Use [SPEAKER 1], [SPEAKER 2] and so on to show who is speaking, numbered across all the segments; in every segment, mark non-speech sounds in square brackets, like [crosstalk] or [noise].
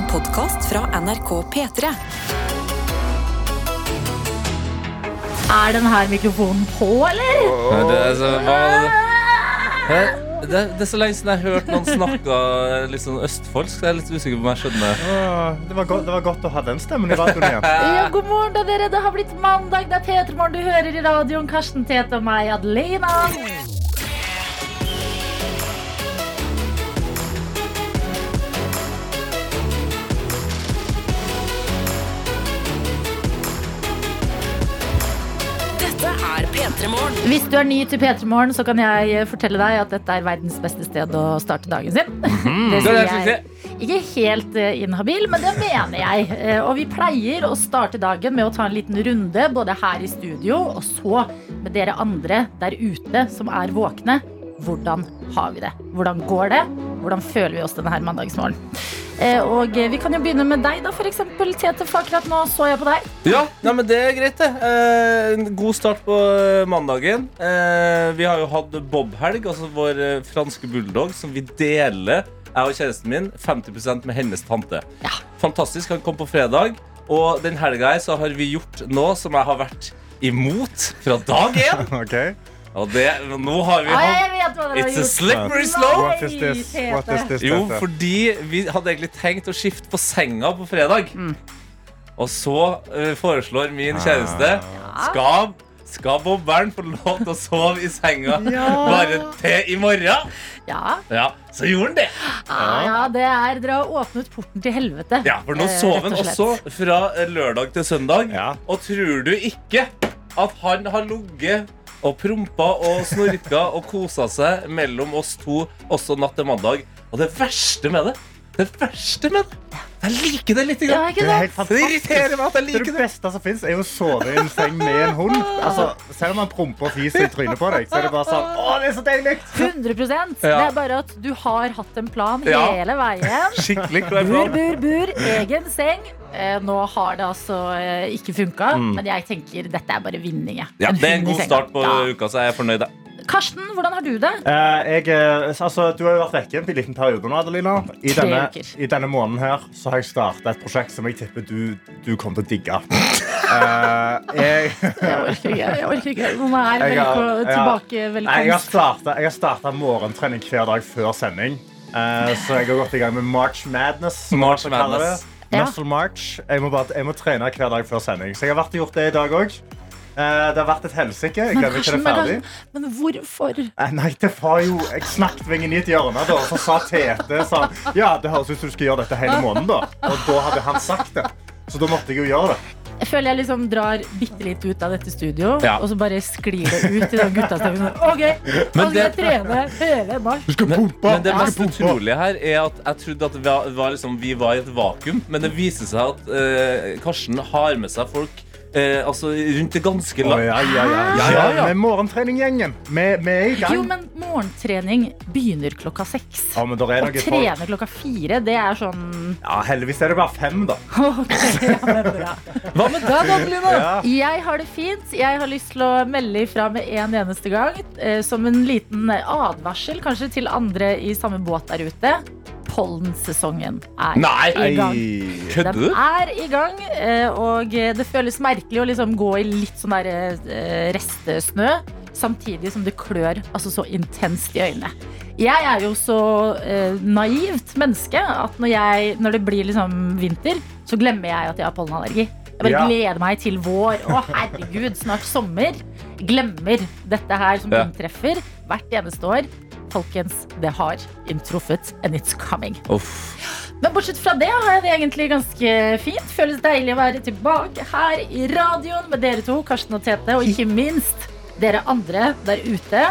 [SPEAKER 1] En podkast fra NRK P3.
[SPEAKER 2] Er den her mikrofonen på, eller?
[SPEAKER 3] Nei, Det er, så, hva, Hæ? det, det er så lenge siden jeg har hørt noen snakke litt sånn østfoldsk. Jeg er litt usikker på om jeg skjønner.
[SPEAKER 4] Åh, Det var, godt, det var godt å ha den stemmen i radioen igjen. [laughs]
[SPEAKER 2] Ja, god morgen da, dere. Det har blitt mandag. Det er P3 Morgen du hører i radioen. Karsten Tete og meg, Adelina. Hvis du er ny til P3 Morgen, så kan jeg eh, fortelle deg at dette er verdens beste sted å starte dagen sin. [laughs] Det
[SPEAKER 3] Det
[SPEAKER 2] sier
[SPEAKER 3] er
[SPEAKER 2] jeg. Ikke helt eh, inhabil, men det mener jeg. Eh, Og vi pleier å starte dagen med å ta en liten runde, både her i studio og så med dere andre der ute som er våkne. Hvordan har vi det? Hvordan går det? Hvordan føler vi oss denne her mandagsmorgen? Eh, Og eh, vi kan jo begynne med deg, da, for eksempel. Tete, for akkurat nå så jeg på deg.
[SPEAKER 3] Ja, nei, men det er greit, det. Eh, god start på eh, mandagen. Eh, vi har jo hatt Bob-helg, altså vår franske bulldog, som vi deler, jeg og kjæresten min, 50 med hennes tante.
[SPEAKER 2] Ja.
[SPEAKER 3] Fantastisk. Han kom på fredag. Og den helga her så har vi gjort noe som jeg har vært imot fra dag én. [laughs]
[SPEAKER 4] Ok.
[SPEAKER 3] Og det, nå har vi hatt It's a slippery slope.
[SPEAKER 4] What is this? What is this,
[SPEAKER 3] Jo, fordi vi hadde egentlig tenkt å skifte på senga på fredag. Og så eh, foreslår min kjæreste Skal, skal bobberen få lov til å sove i senga bare til i morgen?
[SPEAKER 2] Ja,
[SPEAKER 3] Ja, så gjorde han det.
[SPEAKER 2] ah, ja, det er Dere har åpnet porten til helvete.
[SPEAKER 3] Ja, For nå
[SPEAKER 2] sover
[SPEAKER 3] sov han
[SPEAKER 2] og
[SPEAKER 3] også fra eh, lørdag til søndag.
[SPEAKER 4] Ja.
[SPEAKER 3] Og tror du ikke at han har ligget og prompa og snorka og kosa seg mellom oss to også natt til mandag? Og det verste med det Det verste med det Jeg liker det litt.
[SPEAKER 2] Ja,
[SPEAKER 3] Grann.
[SPEAKER 2] ikke
[SPEAKER 4] Det er helt
[SPEAKER 3] Det
[SPEAKER 4] fantastisk.
[SPEAKER 3] irriterer meg at jeg
[SPEAKER 4] Det,
[SPEAKER 3] liker
[SPEAKER 4] det
[SPEAKER 3] det.
[SPEAKER 4] beste som fins, er jo å sove i en seng med en hund. Altså, selv om han promper og fiser i trynet på deg, så er det bare sånn Å, det er så deilig!
[SPEAKER 2] 100% Det
[SPEAKER 3] Ja.
[SPEAKER 2] er bare at du har hatt en plan
[SPEAKER 3] Ja.
[SPEAKER 2] hele veien. [laughs]
[SPEAKER 3] Skikkelig klar
[SPEAKER 2] Bur,
[SPEAKER 3] plan.
[SPEAKER 2] bur, bur. Egen seng. Eh, nå har det altså eh, ikke funka,
[SPEAKER 3] Mm.
[SPEAKER 2] men jeg tenker dette er bare vinning. jeg.
[SPEAKER 3] Ja, det er en
[SPEAKER 2] hund i
[SPEAKER 3] god
[SPEAKER 2] senga.
[SPEAKER 3] start på
[SPEAKER 2] Ja.
[SPEAKER 3] uka, så jeg er fornøyd. jeg.
[SPEAKER 2] Karsten, hvordan har du det?
[SPEAKER 4] Eh, jeg, eh, altså, du har jo vært vekke en liten periode nå, Adelina. I
[SPEAKER 2] Tre
[SPEAKER 4] denne,
[SPEAKER 2] uker.
[SPEAKER 4] I denne måneden her så har jeg starta et prosjekt som jeg tipper du, du kommer til å digge. Eh, jeg, [laughs]
[SPEAKER 2] Jeg orker ikke. jeg orker ikke Nå er
[SPEAKER 4] Jeg
[SPEAKER 2] velko tilbake velkomst.
[SPEAKER 4] starta, jeg har starta morgentrening hver dag før sending. Eh, så jeg har gått i gang med March Madness.
[SPEAKER 3] March Madness.
[SPEAKER 4] Muscle March. Jeg må, bare, jeg må trene hver dag før sending. Så jeg har vært og gjort det i dag òg. Det har vært et helsike. Jeg til
[SPEAKER 2] Karsten,
[SPEAKER 4] det er
[SPEAKER 2] men, men hvorfor?
[SPEAKER 4] Eh, Nei, det var jo Jeg snakket meg inn i et hjørne, da, og så sa Tete sånn Ja, det høres ut som du skal gjøre dette hele måneden, da. Og da hadde han sagt det. Så da måtte jeg jo gjøre det.
[SPEAKER 2] Jeg føler jeg liksom drar bitte litt ut av dette studio,
[SPEAKER 3] Ja.
[SPEAKER 2] og så bare sklir det ut i den guttastemmen. [laughs] OK,
[SPEAKER 3] Men
[SPEAKER 2] skal jeg
[SPEAKER 3] det-
[SPEAKER 2] trene hele mars.
[SPEAKER 3] pumpe, men det mest utrolige her er at jeg trodde at vi var, var liksom, vi var i et vakuum, men det viser seg at uh, Karsten har med seg folk eh, altså rundt det ganske land.
[SPEAKER 4] ja, ja, ja.
[SPEAKER 3] Ja, ja, ja.
[SPEAKER 4] Med morgentreninggjengen. Vi vi er i gang.
[SPEAKER 2] Jo, men morgentrening begynner klokka seks.
[SPEAKER 4] Ja, men der er
[SPEAKER 2] Å
[SPEAKER 4] noen folk
[SPEAKER 2] trene klokka fire, det er sånn
[SPEAKER 4] Ja, Heldigvis er det bare fem, da. [laughs]
[SPEAKER 2] Ok, ja, men bra.
[SPEAKER 3] Hva med deg, Adelina?
[SPEAKER 4] Ja.
[SPEAKER 2] Jeg har det fint. Jeg har lyst til å melde ifra med en eneste gang. Eh, som en liten advarsel kanskje til andre i samme båt der ute. Pollensesongen er
[SPEAKER 3] Nei!
[SPEAKER 2] i gang.
[SPEAKER 3] Kødder du?
[SPEAKER 2] Den er i gang, eh, og det føles merkelig å liksom gå i litt sånn der eh, restesnø, samtidig som det klør altså så intenst i øynene. Jeg er jo så eh, naivt menneske at når, jeg, når det blir liksom vinter, så glemmer jeg at jeg har pollenallergi. Jeg bare
[SPEAKER 4] Ja.
[SPEAKER 2] gleder meg til vår. Å, herregud, snart sommer. Glemmer dette her som
[SPEAKER 3] Ja.
[SPEAKER 2] inntreffer hvert eneste år. Folkens, det har inntruffet, and it's coming.
[SPEAKER 3] Uff.
[SPEAKER 2] Men bortsett fra det har jeg det egentlig ganske fint. Føles deilig å være tilbake her i radioen med dere to, Karsten og Tete, og ikke minst dere andre der ute.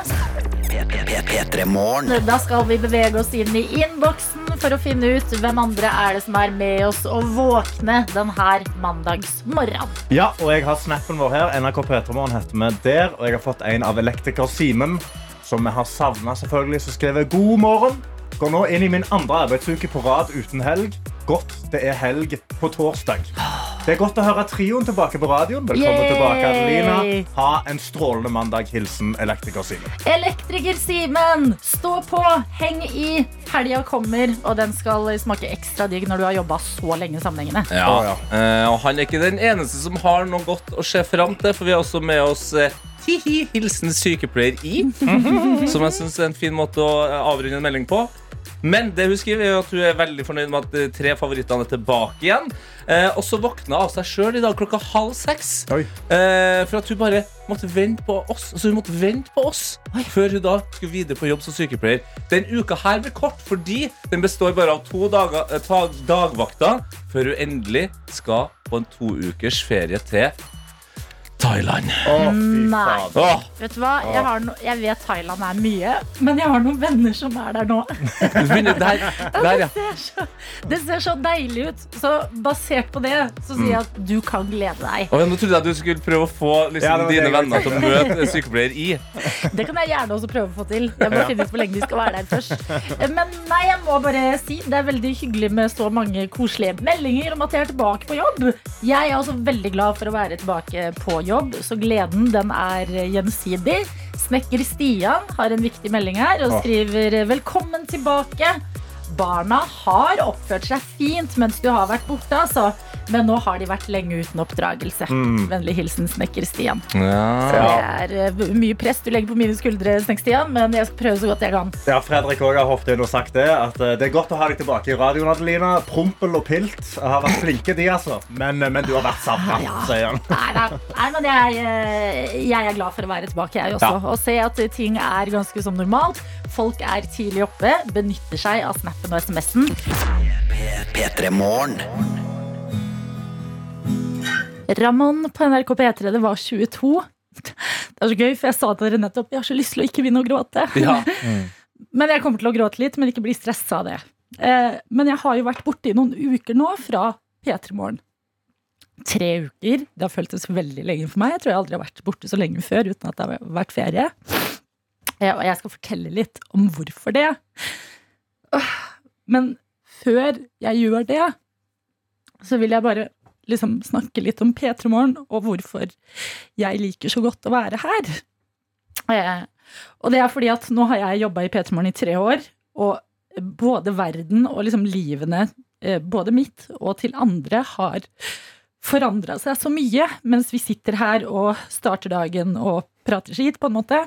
[SPEAKER 2] Da skal vi bevege oss inn i innboksen for å finne ut hvem andre er det som er med oss og våkne denne mandagsmorgenen.
[SPEAKER 4] Ja, og jeg har snappen vår her. NRK P3morgen heter vi der. Og jeg har fått en av elektriker Simen, som vi har savna selvfølgelig, som skriver god morgen. Går nå inn i min andre arbeidsuke på rad uten helg. Godt det er helg på torsdag. Det er godt å høre trioen tilbake på radioen. Velkommen
[SPEAKER 2] Yay!
[SPEAKER 4] tilbake, Adelina. Ha en strålende mandag. Hilsen elektriker Simen.
[SPEAKER 2] Elektriker Simen, stå på, heng i. Helga kommer, og den skal smake ekstra digg når du har jobba så lenge sammenhengende.
[SPEAKER 3] Ja.
[SPEAKER 4] Ja.
[SPEAKER 3] Uh, og han er ikke den eneste som har noe godt å se fram til, for vi har også med oss eh, Hihi, hilsen sykepleier I. [laughs] Som jeg syns er en fin måte å eh, avrunde en melding på. Men det hun skriver er at hun er veldig fornøyd med at de tre favorittene er tilbake igjen. Eh, og så våkna hun av seg sjøl i dag klokka halv seks. Eh, for at hun bare måtte vente på oss. Altså hun måtte vente på oss Før hun da skulle videre på jobb som sykepleier. Den uka her blir kort fordi den består bare av to dager, dag, dagvakter før hun endelig skal på en to ukers ferie til Thailand.
[SPEAKER 4] Å, fy
[SPEAKER 2] Nei.
[SPEAKER 4] fader.
[SPEAKER 2] Vet du hva? Jeg, har no jeg vet Thailand er mye, men jeg har noen venner som er der nå.
[SPEAKER 3] der, [laughs] der, ja.
[SPEAKER 2] Det ser så, det ser så deilig ut. Så basert på det så sier jeg at du kan glede deg.
[SPEAKER 3] Oh, ja, nå trodde jeg at du skulle prøve å få liksom,
[SPEAKER 4] Ja,
[SPEAKER 3] dine venner til å møte sykepleier I.
[SPEAKER 2] Det kan jeg gjerne også prøve å få til. Jeg må finne ut hvor lenge de skal være der først. Men nei, jeg må bare si det er veldig hyggelig med så mange koselige meldinger om at jeg er tilbake på jobb. Jeg er også veldig glad for å være tilbake på jobb, så gleden den er gjensidig. Snekker Stian har en viktig melding her og skriver 'Velkommen tilbake'. Barna har oppført seg fint mens du har vært borte, altså. Men nå har de vært lenge uten oppdragelse. Vennlig hilsen Snekker Stian.
[SPEAKER 3] Ja.
[SPEAKER 2] Det er eh, mye press du legger på mine skuldre, Snekkstian, men jeg skal prøve så godt jeg kan.
[SPEAKER 4] Ja, Fredrik også har hoppet inn og sagt det. At eh, det er godt å ha deg tilbake i radioen, Adelina. Prompel og Pilt har vært flinke, de, altså. Men, men du har vært savna, sier han.
[SPEAKER 2] Nei, nei, nei men jeg, eh, jeg er glad for å være tilbake, jeg også.
[SPEAKER 4] Ja.
[SPEAKER 2] Og se at ting er ganske som normalt. Folk er tidlig oppe, benytter seg av snappen og SMS-en. Ramón på NRK P3, det var 22. Det er så gøy, for jeg sa til dere nettopp jeg har så lyst til å ikke begynne å gråte.
[SPEAKER 3] Ja.
[SPEAKER 2] Men jeg kommer til å gråte litt, men ikke bli stressa av det. Eh, men jeg har jo vært borte i noen uker nå fra P3 Morgen. Tre uker. Det har føltes veldig lenge for meg. Jeg tror jeg aldri har vært borte så lenge før uten at det har vært ferie. Og jeg skal fortelle litt om hvorfor det. Men før jeg gjør det, så vil jeg bare liksom snakke litt om P3 Morgen og hvorfor jeg liker så godt å være her. Eh, og det er fordi at nå har jeg jobba i P3 Morgen i tre år, og både verden og liksom livene, eh, både mitt og til andre, har forandra seg så mye mens vi sitter her og starter dagen og prater skit, på en måte.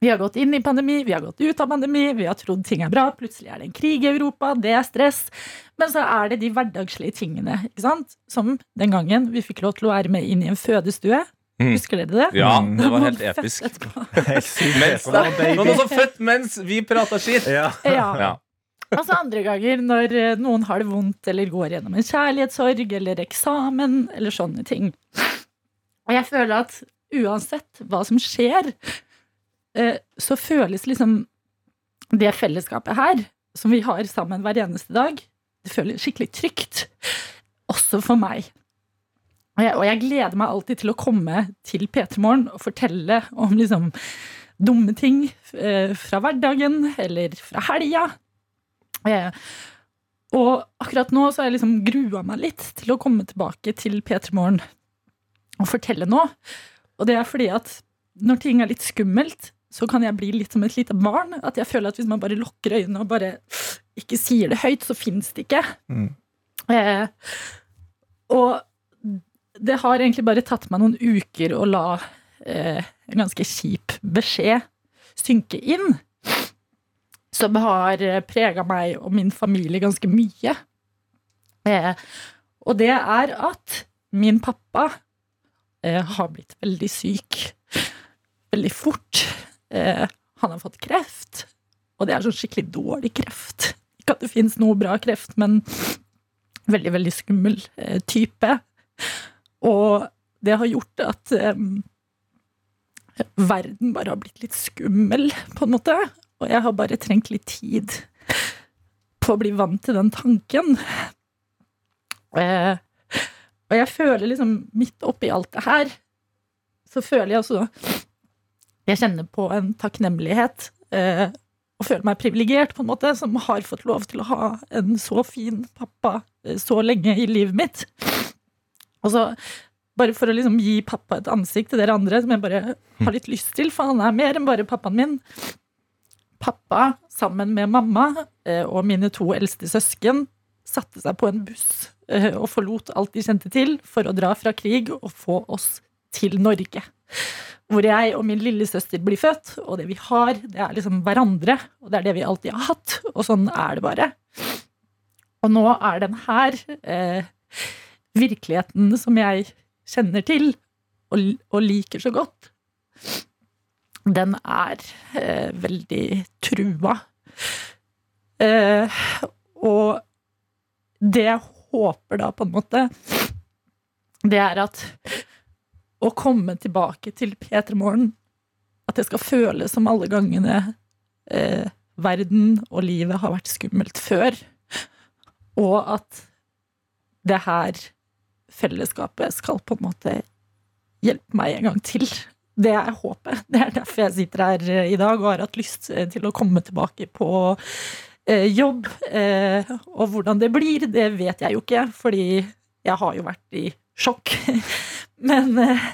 [SPEAKER 2] Vi har gått inn i pandemi, vi har gått ut av pandemi, vi har trodd ting er bra, plutselig er det en krig i Europa, det er stress. Men så er det de hverdagslige tingene, ikke sant? Som den gangen vi fikk lov til å være med inn i en fødestue.
[SPEAKER 3] Mm.
[SPEAKER 2] Husker dere det?
[SPEAKER 3] ja, det var helt episk. [laughs] Mens,
[SPEAKER 4] da,
[SPEAKER 3] noen som født mens vi prata skitt.
[SPEAKER 4] Ja. [laughs]
[SPEAKER 2] Ja.
[SPEAKER 3] Ja.
[SPEAKER 2] Altså andre ganger når eh, noen har det vondt eller går gjennom en kjærlighetssorg eller eksamen eller sånne ting. Og jeg føler at uansett hva som skjer, så føles liksom det fellesskapet her, som vi har sammen hver eneste dag, det føles skikkelig trygt. Også for meg. Og jeg, og jeg gleder meg alltid til å komme til P3 Morgen og fortelle om liksom dumme ting eh, fra hverdagen eller fra helga. Eh, og akkurat nå så har jeg liksom grua meg litt til å komme tilbake til P3 Morgen og fortelle nå. Og det er fordi at når ting er litt skummelt, så kan jeg bli litt som et lite barn. At jeg føler at hvis man bare lukker øynene og bare ikke sier det høyt, så fins det ikke.
[SPEAKER 4] Mm.
[SPEAKER 2] Eh, og det har egentlig bare tatt meg noen uker å la eh, en ganske kjip beskjed synke inn som har prega meg og min familie ganske mye. Eh, og det er at min pappa eh, har blitt veldig syk veldig fort. Eh, han har fått kreft, og det er sånn skikkelig dårlig kreft. Ikke at det fins noe bra kreft, men veldig, veldig skummel eh, type. Og det har gjort at eh, verden bare har blitt litt skummel, på en måte. Og jeg har bare trengt litt tid på å bli vant til den tanken. Eh, og jeg føler liksom midt oppi alt det her, så føler jeg også Jeg kjenner på en takknemlighet eh, og føler meg privilegert, på en måte, som har fått lov til å ha en så fin pappa eh, så lenge i livet mitt. Og så, bare for å liksom gi pappa et ansikt til dere andre, som jeg bare har litt lyst til, for han er mer enn bare pappaen min. Pappa, sammen med mamma eh, og mine to eldste søsken, satte seg på en buss eh, og forlot alt de kjente til, for å dra fra krig og få oss til Norge. Hvor jeg og min lillesøster blir født, og det vi har, det er liksom hverandre. Og det er det vi alltid har hatt, og sånn er det bare. Og nå er den her eh, virkeligheten som jeg kjenner til og, og liker så godt, den er eh, veldig trua. Eh, og det jeg håper da, på en måte, det er at å komme tilbake til P3 Morgen, at det skal føles som alle gangene eh, verden og livet har vært skummelt før, og at det her fellesskapet skal på en måte hjelpe meg en gang til. Det er håpet. Det er derfor jeg sitter her eh, i dag og har hatt lyst eh, til å komme tilbake på eh, jobb. Eh, og hvordan det blir, det vet jeg jo ikke, fordi jeg har jo vært i sjokk. [laughs] Men, eh,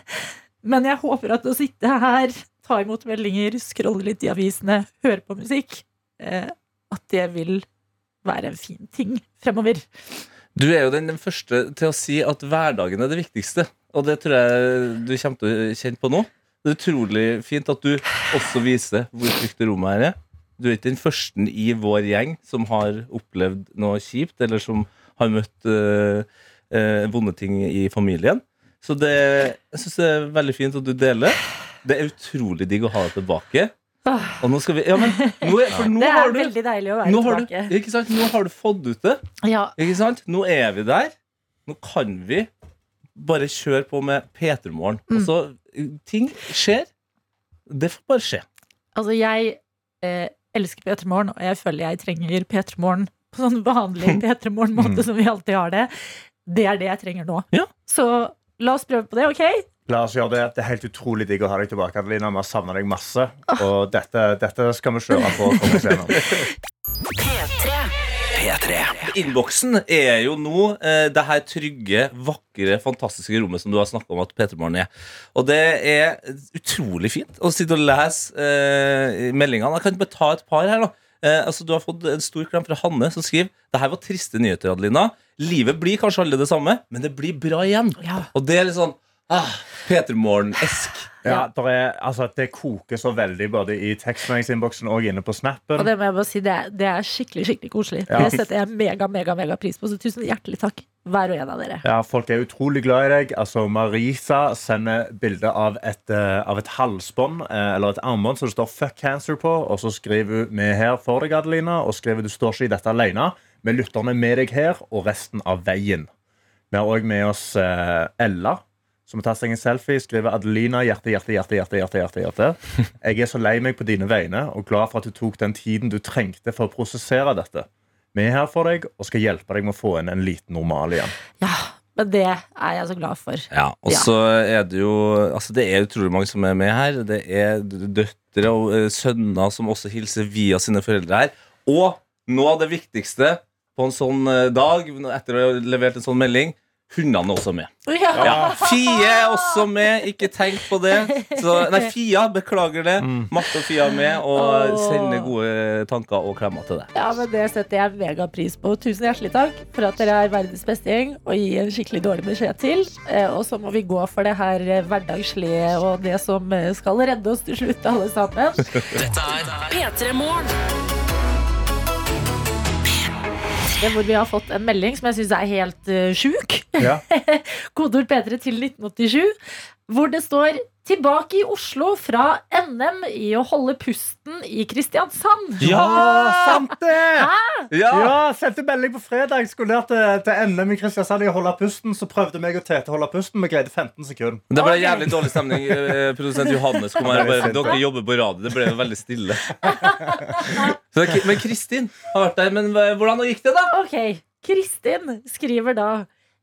[SPEAKER 2] men jeg håper at å sitte her, ta imot meldinger, scrolle litt i avisene, høre på musikk, eh, at det vil være en fin ting fremover.
[SPEAKER 3] Du er jo den første til å si at hverdagen er det viktigste. Og det tror jeg du kommer til å kjenne på nå. Det er utrolig fint at du også viser hvor trygt rommet her er. Du er ikke den første i vår gjeng som har opplevd noe kjipt, eller som har møtt eh, eh, vonde ting i familien. Så det, jeg synes det er veldig fint at du deler. Det er utrolig digg å ha deg tilbake. Og nå skal vi ja, men, nå er, For nå
[SPEAKER 2] Det
[SPEAKER 3] har
[SPEAKER 2] er
[SPEAKER 3] du
[SPEAKER 2] veldig deilig å være
[SPEAKER 3] nå har, du,
[SPEAKER 2] tilbake.
[SPEAKER 3] ikke sant? nå har du fått ut det.
[SPEAKER 2] Ja,
[SPEAKER 3] Ikke sant? Nå er vi der. Nå kan vi bare kjøre på med P3morgen.
[SPEAKER 2] Mm.
[SPEAKER 3] Altså, ting skjer. Det får bare skje.
[SPEAKER 2] altså jeg eh, elsker P3 Morgen, og jeg føler jeg trenger P3 Morgen på sånn vanlig [laughs] P3 Morgen-måte som vi alltid har det. Det er det jeg trenger nå.
[SPEAKER 3] Ja.
[SPEAKER 2] Så la oss prøve på det, OK?
[SPEAKER 4] La oss gjøre det. Det er helt utrolig digg å ha deg tilbake, Adelina. Vi har savna deg masse. Og dette, dette skal vi kjøre på. og komme oss gjennom.
[SPEAKER 5] P3.
[SPEAKER 3] Innboksen er jo nå eh, det her trygge, vakre, fantastiske rommet som du har snakka om at P3morgen er. Og det er utrolig fint å sitte og lese eh, meldingene. Jeg kan bare ta et par her, da. Eh, altså, du har fått en stor klem fra Hanne, som skriver Det her var triste nyheter, Adelina. Livet blir kanskje aldri det samme, men det blir bra igjen.
[SPEAKER 2] Ja.
[SPEAKER 3] Og det er litt sånn ah, P3morgen-esk.
[SPEAKER 4] Ja, det, er, altså, det koker så veldig både i tekstmeldingsinnboksen og inne på snappen.
[SPEAKER 2] Og det må jeg bare si, det er, det er skikkelig skikkelig koselig.
[SPEAKER 4] Ja.
[SPEAKER 2] Det setter jeg mega, mega, mega pris på. Så tusen hjertelig takk, hver og en av dere.
[SPEAKER 4] Ja, Folk er utrolig glad i deg. Altså, Marisa sender bilde av, et, eh, av et halsbånd eh, eller et armbånd som det står 'fuck cancer' på. Og så skriver hun 'vi er her for deg, Adelina', og skriver 'du står ikke i dette alene'. Vi lytter med deg her og resten av veien. Vi har òg med oss eh, Ella, som har tatt seg en selfie. Skriver 'Adelina, hjerte, hjerte, hjerte, hjerte, hjerte, hjerte, hjerte'. Jeg er så lei meg på dine vegne og glad for at du tok den tiden du trengte for å prosessere dette. Vi er her for deg og skal hjelpe deg med å få inn en liten normal igjen.
[SPEAKER 2] Ja, men det er jeg så glad for.
[SPEAKER 3] Ja, og
[SPEAKER 2] Ja.
[SPEAKER 3] så er det jo Altså det er utrolig mange som er med her. Det er døtre og eh, sønner som også hilser via sine foreldre her. Og noe av det viktigste på en sånn eh, dag, etter å ha levert en sånn melding, hundene er også med.
[SPEAKER 2] Ja.
[SPEAKER 3] Ja, Fie er også med, ikke tenk på det. Så, nei, Fia, beklager det. Marte og Fia er med og
[SPEAKER 2] oh.
[SPEAKER 3] sender gode tanker og klemmer til deg.
[SPEAKER 2] Ja, men Det setter jeg megapris på. Tusen hjertelig takk for at dere er verdens beste gjeng og gir en skikkelig dårlig beskjed til. Eh, Og så må vi gå for det her eh, hverdagslige og det som skal redde oss til slutt, alle sammen.
[SPEAKER 1] Dette er P3 Morgen.
[SPEAKER 2] Det hvor vi har fått en melding som jeg syns er helt uh, sjuk.
[SPEAKER 4] Ja. [laughs]
[SPEAKER 2] Kodeord P3 til 1987. Hvor det står 'Tilbake i Oslo fra NM i å holde pusten i Kristiansand'.
[SPEAKER 4] Ja, sant det!
[SPEAKER 3] Ja!
[SPEAKER 4] Ja, sendte melding på fredag. Skulle ned til, til NM i Kristiansand i å holde pusten. Så prøvde meg og Tete å holde pusten. Vi greide 15 sekunder.
[SPEAKER 3] Det ble
[SPEAKER 2] Ok.
[SPEAKER 3] jævlig dårlig stemning. Eh, Produsent Johannes kom her og bare Dere jobber på radio. Det ble jo veldig stille. Så, men Kristin har vært der. Men hvordan gikk det, da?
[SPEAKER 2] Ok, Kristin skriver da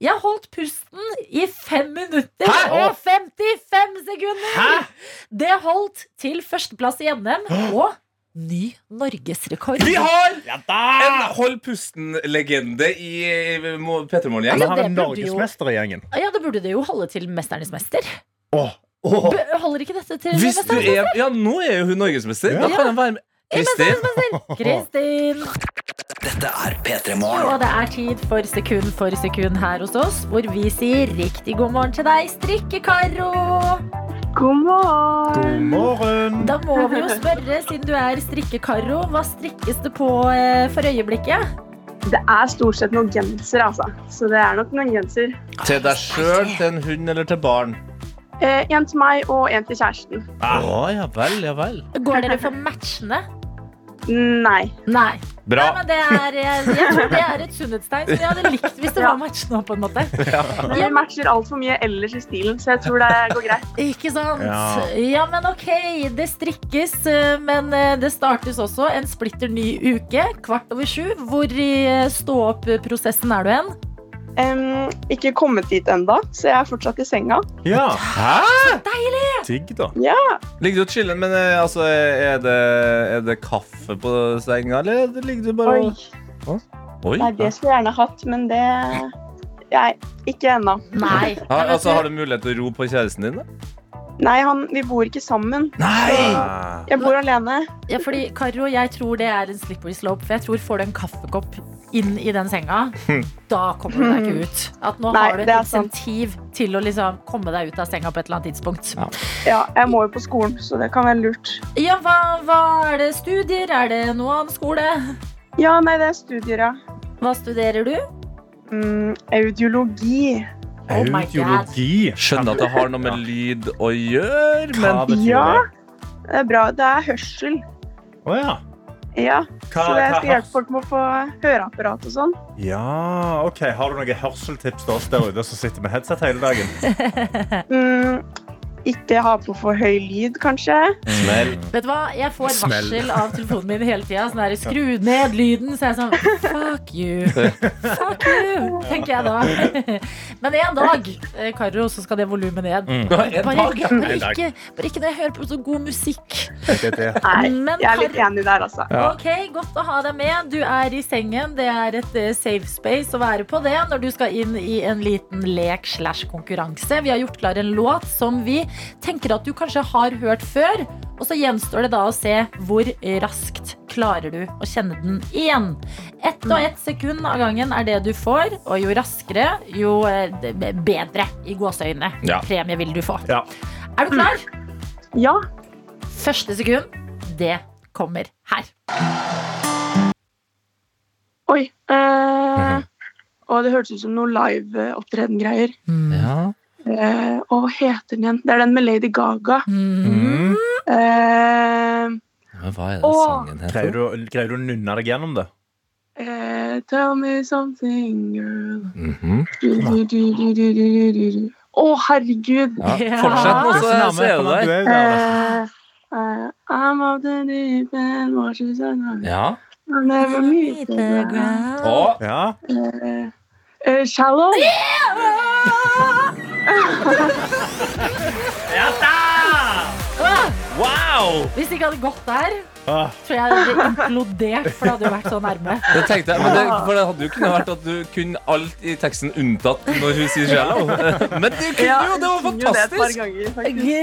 [SPEAKER 2] Jeg holdt pusten i fem minutter
[SPEAKER 3] Hæ?
[SPEAKER 2] og 55 sekunder! Det holdt til førsteplass i NM og ny norgesrekord.
[SPEAKER 3] Vi har en hold pusten-legende i P3
[SPEAKER 4] Men
[SPEAKER 3] Morgen-gjeng.
[SPEAKER 4] han
[SPEAKER 2] det
[SPEAKER 4] er norgesmester i gjengen.
[SPEAKER 2] Ja, da burde det jo holde til Mesternes mester.
[SPEAKER 4] Åh,
[SPEAKER 2] Oh. holder ikke dette til
[SPEAKER 3] Hvis du er Ja, nå er jo hun norgesmester. Da kan han være med. Kristin.
[SPEAKER 2] Kristin?
[SPEAKER 5] Dette er P3 Morgen.
[SPEAKER 2] Og det er tid for sekund for sekund her hos oss, hvor vi sier riktig god morgen til deg, Strikke-Karo.
[SPEAKER 6] God morgen.
[SPEAKER 4] God morgen!
[SPEAKER 2] Da må vi jo spørre, siden du er strikke-Karo, hva strikkes det på eh, for øyeblikket?
[SPEAKER 6] Det er stort sett noen genser, altså. Så det er nok noen genser.
[SPEAKER 3] Til deg sjøl, til en hund eller til barn?
[SPEAKER 6] Eh, en til meg og en til kjæresten.
[SPEAKER 3] Ah, ja vel, ja vel.
[SPEAKER 2] Går dere for matchende?
[SPEAKER 6] Nei.
[SPEAKER 2] Nei.
[SPEAKER 3] Bra.
[SPEAKER 2] Nei, men det er, jeg, jeg tror det er et sunnhetstegn så jeg hadde likt hvis det var matchende på en måte. [laughs]
[SPEAKER 6] Ja. vi matcher altfor mye ellers i stilen, så jeg tror det går greit. [laughs]
[SPEAKER 2] Ikke sant? Ja.
[SPEAKER 4] Ja.
[SPEAKER 2] men ok, det strikkes, eh, men eh, det startes også en splitter ny uke, kvart over sju. Hvor i eh, stå-opp-prosessen er du hen?
[SPEAKER 6] Em, ikke kommet dit enda, så jeg er fortsatt i senga.
[SPEAKER 4] Ja,
[SPEAKER 3] Hæ?
[SPEAKER 4] digg, da.
[SPEAKER 6] Ja.
[SPEAKER 3] Ligger du og chiller, men eh, altså, er det, er det kaffe på senga, eller er ligger du bare
[SPEAKER 6] Oi.
[SPEAKER 3] og Oi.
[SPEAKER 6] Nei, det skulle jeg gjerne hatt, men det Jeg ikke ennå.
[SPEAKER 2] Nei. [laughs]
[SPEAKER 3] Ha, altså, har du mulighet til å ro på kjæresten din? da?
[SPEAKER 6] Nei, han, vi bor ikke sammen.
[SPEAKER 3] Nei!
[SPEAKER 6] Jeg bor alene.
[SPEAKER 2] Ja, fordi, Karo, jeg tror det er en slippery slope. For jeg tror får du en kaffekopp inn i den senga, [laughs] da kommer du deg ikke ut. At nå
[SPEAKER 6] Nei,
[SPEAKER 2] har du et
[SPEAKER 6] sant.
[SPEAKER 2] insentiv til å liksom komme deg ut av senga på et eller annet tidspunkt.
[SPEAKER 3] Ja.
[SPEAKER 6] Ja, jeg må jo på skolen, så det kan være lurt.
[SPEAKER 2] Ja, hva, hva er det studier? Er det noe annen skole?
[SPEAKER 6] Ja, nei, det er studier, ja.
[SPEAKER 2] Hva studerer du?
[SPEAKER 6] Mm, audiologi.
[SPEAKER 2] Oh my God.
[SPEAKER 4] Audiologi.
[SPEAKER 3] Skjønner at det har noe med lyd å gjøre,
[SPEAKER 4] Hva
[SPEAKER 3] men
[SPEAKER 4] betyr
[SPEAKER 6] Ja.
[SPEAKER 4] det?
[SPEAKER 6] Det er bra. Det er hørsel.
[SPEAKER 4] Å ja.
[SPEAKER 6] Ja,
[SPEAKER 4] Hva,
[SPEAKER 6] så jeg skal hjelpe folk med å få høreapparat og sånn.
[SPEAKER 4] Ja, ok. Har du noen hørseltips til oss der ute som sitter med headset hele dagen? [laughs]
[SPEAKER 6] Mm, ikke ha på for høy lyd, kanskje.
[SPEAKER 3] Smell.
[SPEAKER 2] Vet du hva? Jeg får
[SPEAKER 4] Smell.
[SPEAKER 2] varsel av telefonen min hele tida. Sånn der, skru ned lyden. Så jeg er sånn Fuck you. Fuck you, tenker jeg da. Men en dag, eh, Karo, så skal det volumet ned.
[SPEAKER 3] En
[SPEAKER 2] Bare,
[SPEAKER 3] dag.
[SPEAKER 2] bare, ikke, bare ikke når jeg hører på så god musikk.
[SPEAKER 6] Nei, jeg er litt enig der, altså.
[SPEAKER 2] Ok, Godt å ha deg med. Du er i sengen. Det er et eh, safe space å være på det når du skal inn i en liten lek slash konkurranse. Vi har gjort klar en låt som vi tenker at du kanskje har hørt før. Og så gjenstår det da å se hvor raskt klarer du å kjenne den igjen. Ett og ett sekund av gangen er det du får, og jo raskere, jo eh, bedre i gåseøynene.
[SPEAKER 3] Ja.
[SPEAKER 2] Premie vil du få.
[SPEAKER 4] Ja.
[SPEAKER 2] Er du klar?
[SPEAKER 6] Ja.
[SPEAKER 2] Første sekund, det kommer her.
[SPEAKER 6] Oi. Eh, og det hørtes ut som noe live-opptreden-greier.
[SPEAKER 3] Ja.
[SPEAKER 6] Eh, og heter den igjen? Det er den med Lady Gaga.
[SPEAKER 2] Mm.
[SPEAKER 6] Eh,
[SPEAKER 3] hva er det
[SPEAKER 6] og,
[SPEAKER 3] sangen heter?
[SPEAKER 4] Greier du, greier du å nynne deg gjennom det?
[SPEAKER 6] eh, tell me something, girl.
[SPEAKER 3] Mm
[SPEAKER 6] -hmm. du, du. Å, herregud!
[SPEAKER 3] ja. Fortsett nå, så, ser er du
[SPEAKER 4] deg. Uh.
[SPEAKER 6] Eh, eh, I'm of the deep and watches and
[SPEAKER 3] Ja.
[SPEAKER 6] I'll never meet the ground.
[SPEAKER 3] Oh,
[SPEAKER 4] Ja.
[SPEAKER 6] Uh, uh, shallow?
[SPEAKER 3] Wow!
[SPEAKER 2] Hvis det ikke hadde gått der,
[SPEAKER 4] Ah,
[SPEAKER 2] tror jeg det hadde implodert, for det hadde jo vært så nærme.
[SPEAKER 3] Det tenkte jeg, men det, for det hadde jo kunnet vært at du kunne alt i teksten unntatt når hun sier 'shallow'. Men du kunne jo, det var
[SPEAKER 6] jeg kunne jo det et par
[SPEAKER 3] fantastisk!
[SPEAKER 6] ganger.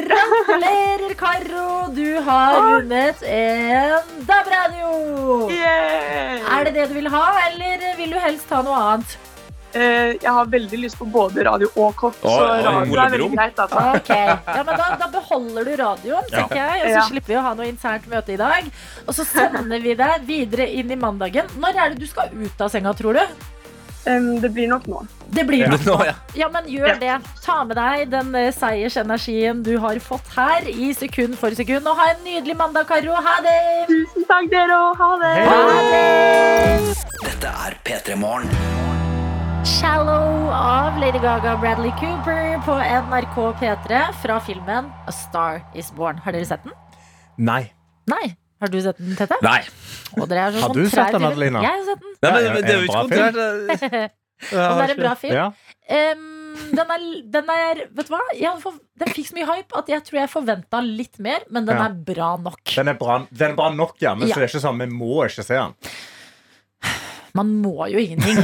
[SPEAKER 2] Gratulerer, Karo! Du har vunnet en DAB-radio!
[SPEAKER 6] Yeah.
[SPEAKER 2] Er det det du vil ha, eller vil du helst ha noe annet?
[SPEAKER 6] Eh, jeg har veldig lyst på både radio og
[SPEAKER 3] Oi,
[SPEAKER 6] så radio er veldig greit. Altså.
[SPEAKER 2] Okay. ja, men da, da beholder du radioen, tenker jeg. Og så
[SPEAKER 6] Ja.
[SPEAKER 2] slipper vi å ha noe internt møte i dag. Og så sender vi deg videre inn i mandagen. Når er det du skal ut av senga, tror du?
[SPEAKER 6] Um, det blir nok nå.
[SPEAKER 2] Det blir nok
[SPEAKER 3] nå, [laughs] ja.
[SPEAKER 2] Ja, men gjør det. Ta med deg den eh, seiersenergien du har fått her i sekund for sekund. Og ha en nydelig mandag, Karo. Ha det!
[SPEAKER 6] Tusen takk, dere, òg. ha det!
[SPEAKER 2] Ha det!
[SPEAKER 5] Dette er P3 Morgen.
[SPEAKER 2] 'Shallow' av Lady Gaga og Bradley Cooper på NRK P3 fra filmen 'A Star Is Born'. Har dere sett den?
[SPEAKER 4] Nei.
[SPEAKER 2] Nei. Har du sett den, Tete?
[SPEAKER 3] Nei.
[SPEAKER 2] Og dere er så
[SPEAKER 4] Har du
[SPEAKER 2] kontrær
[SPEAKER 4] sett den, Adelina?
[SPEAKER 2] Jeg har sett den.
[SPEAKER 3] Nei, men det er jo ikke kontrært. [laughs]
[SPEAKER 2] Og det er en bra film.
[SPEAKER 4] Ja.
[SPEAKER 2] Um, den, er, den er Vet du hva? Jeg, for, den fikk så mye hype at jeg tror jeg forventa litt mer, men den
[SPEAKER 4] Ja.
[SPEAKER 2] er bra nok.
[SPEAKER 4] Den er bra, den er bra nok, ja, men
[SPEAKER 2] Ja.
[SPEAKER 4] så det er ikke sånn, vi må ikke se den.
[SPEAKER 2] Man må jo ingenting.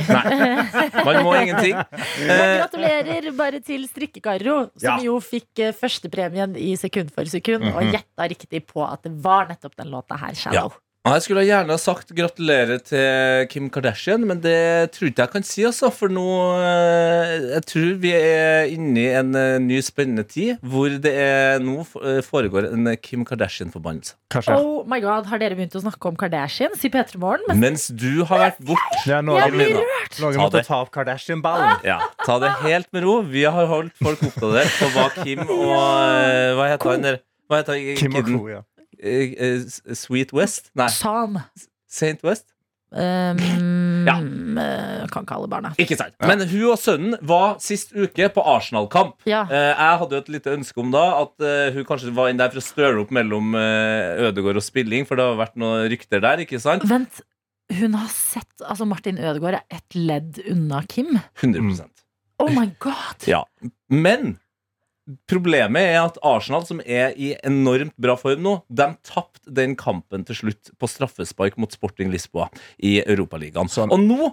[SPEAKER 2] [laughs]
[SPEAKER 3] Man må ingenting. [laughs]
[SPEAKER 2] Men
[SPEAKER 3] Eh,
[SPEAKER 2] gratulerer bare til Strikke-Karo, som
[SPEAKER 4] Ja.
[SPEAKER 2] jo fikk eh, førstepremien i sekund for sekund, og
[SPEAKER 4] Mhm.
[SPEAKER 2] gjetta riktig på at det var nettopp den låta her, Shallow.
[SPEAKER 3] Og Jeg skulle gjerne ha sagt gratulerer til Kim Kardashian, men det tror ikke jeg kan si. Altså, for nå eh, Jeg tror vi er inne i en eh, ny spennende tid hvor det er nå eh, foregår en Kim Kardashian-forbannelse.
[SPEAKER 2] Oh my god, Har dere begynt å snakke om Kardashians i P3 Morgen? Mens...
[SPEAKER 3] Mens du har vært borte.
[SPEAKER 4] Ja,
[SPEAKER 2] jeg blir rørt!
[SPEAKER 4] noen måtte ta opp Kardashian-ballen.
[SPEAKER 3] Ja, ta det helt med ro. Vi har holdt folk oppdatert på hva Kim og Hva heter han der? Hva heter?
[SPEAKER 4] Kim og Ko, ja.
[SPEAKER 3] Eh, eh, S- Sweet West? Nei,
[SPEAKER 2] Sam.
[SPEAKER 3] Saint West?
[SPEAKER 2] Um,
[SPEAKER 3] Ja.
[SPEAKER 2] eh, Kan ikke alle barna.
[SPEAKER 3] Ikke sant. Men hun og sønnen var sist uke på Arsenal-kamp.
[SPEAKER 2] Ja.
[SPEAKER 3] Eh, jeg hadde jo et lite ønske om da at eh, hun kanskje var inn der for å støle opp mellom Ødegård og spilling, for det har vært noen rykter der, ikke sant?
[SPEAKER 2] Vent, hun har sett Altså, Martin Ødegaard er ett ledd unna Kim.
[SPEAKER 3] 100%
[SPEAKER 2] Oh my god!
[SPEAKER 3] Ja. Men problemet er at Arsenal, som er i enormt bra form nå, de tapte den kampen til slutt på straffespark mot Sporting Lisboa i Europaligaen.
[SPEAKER 4] Sånn.
[SPEAKER 3] Og nå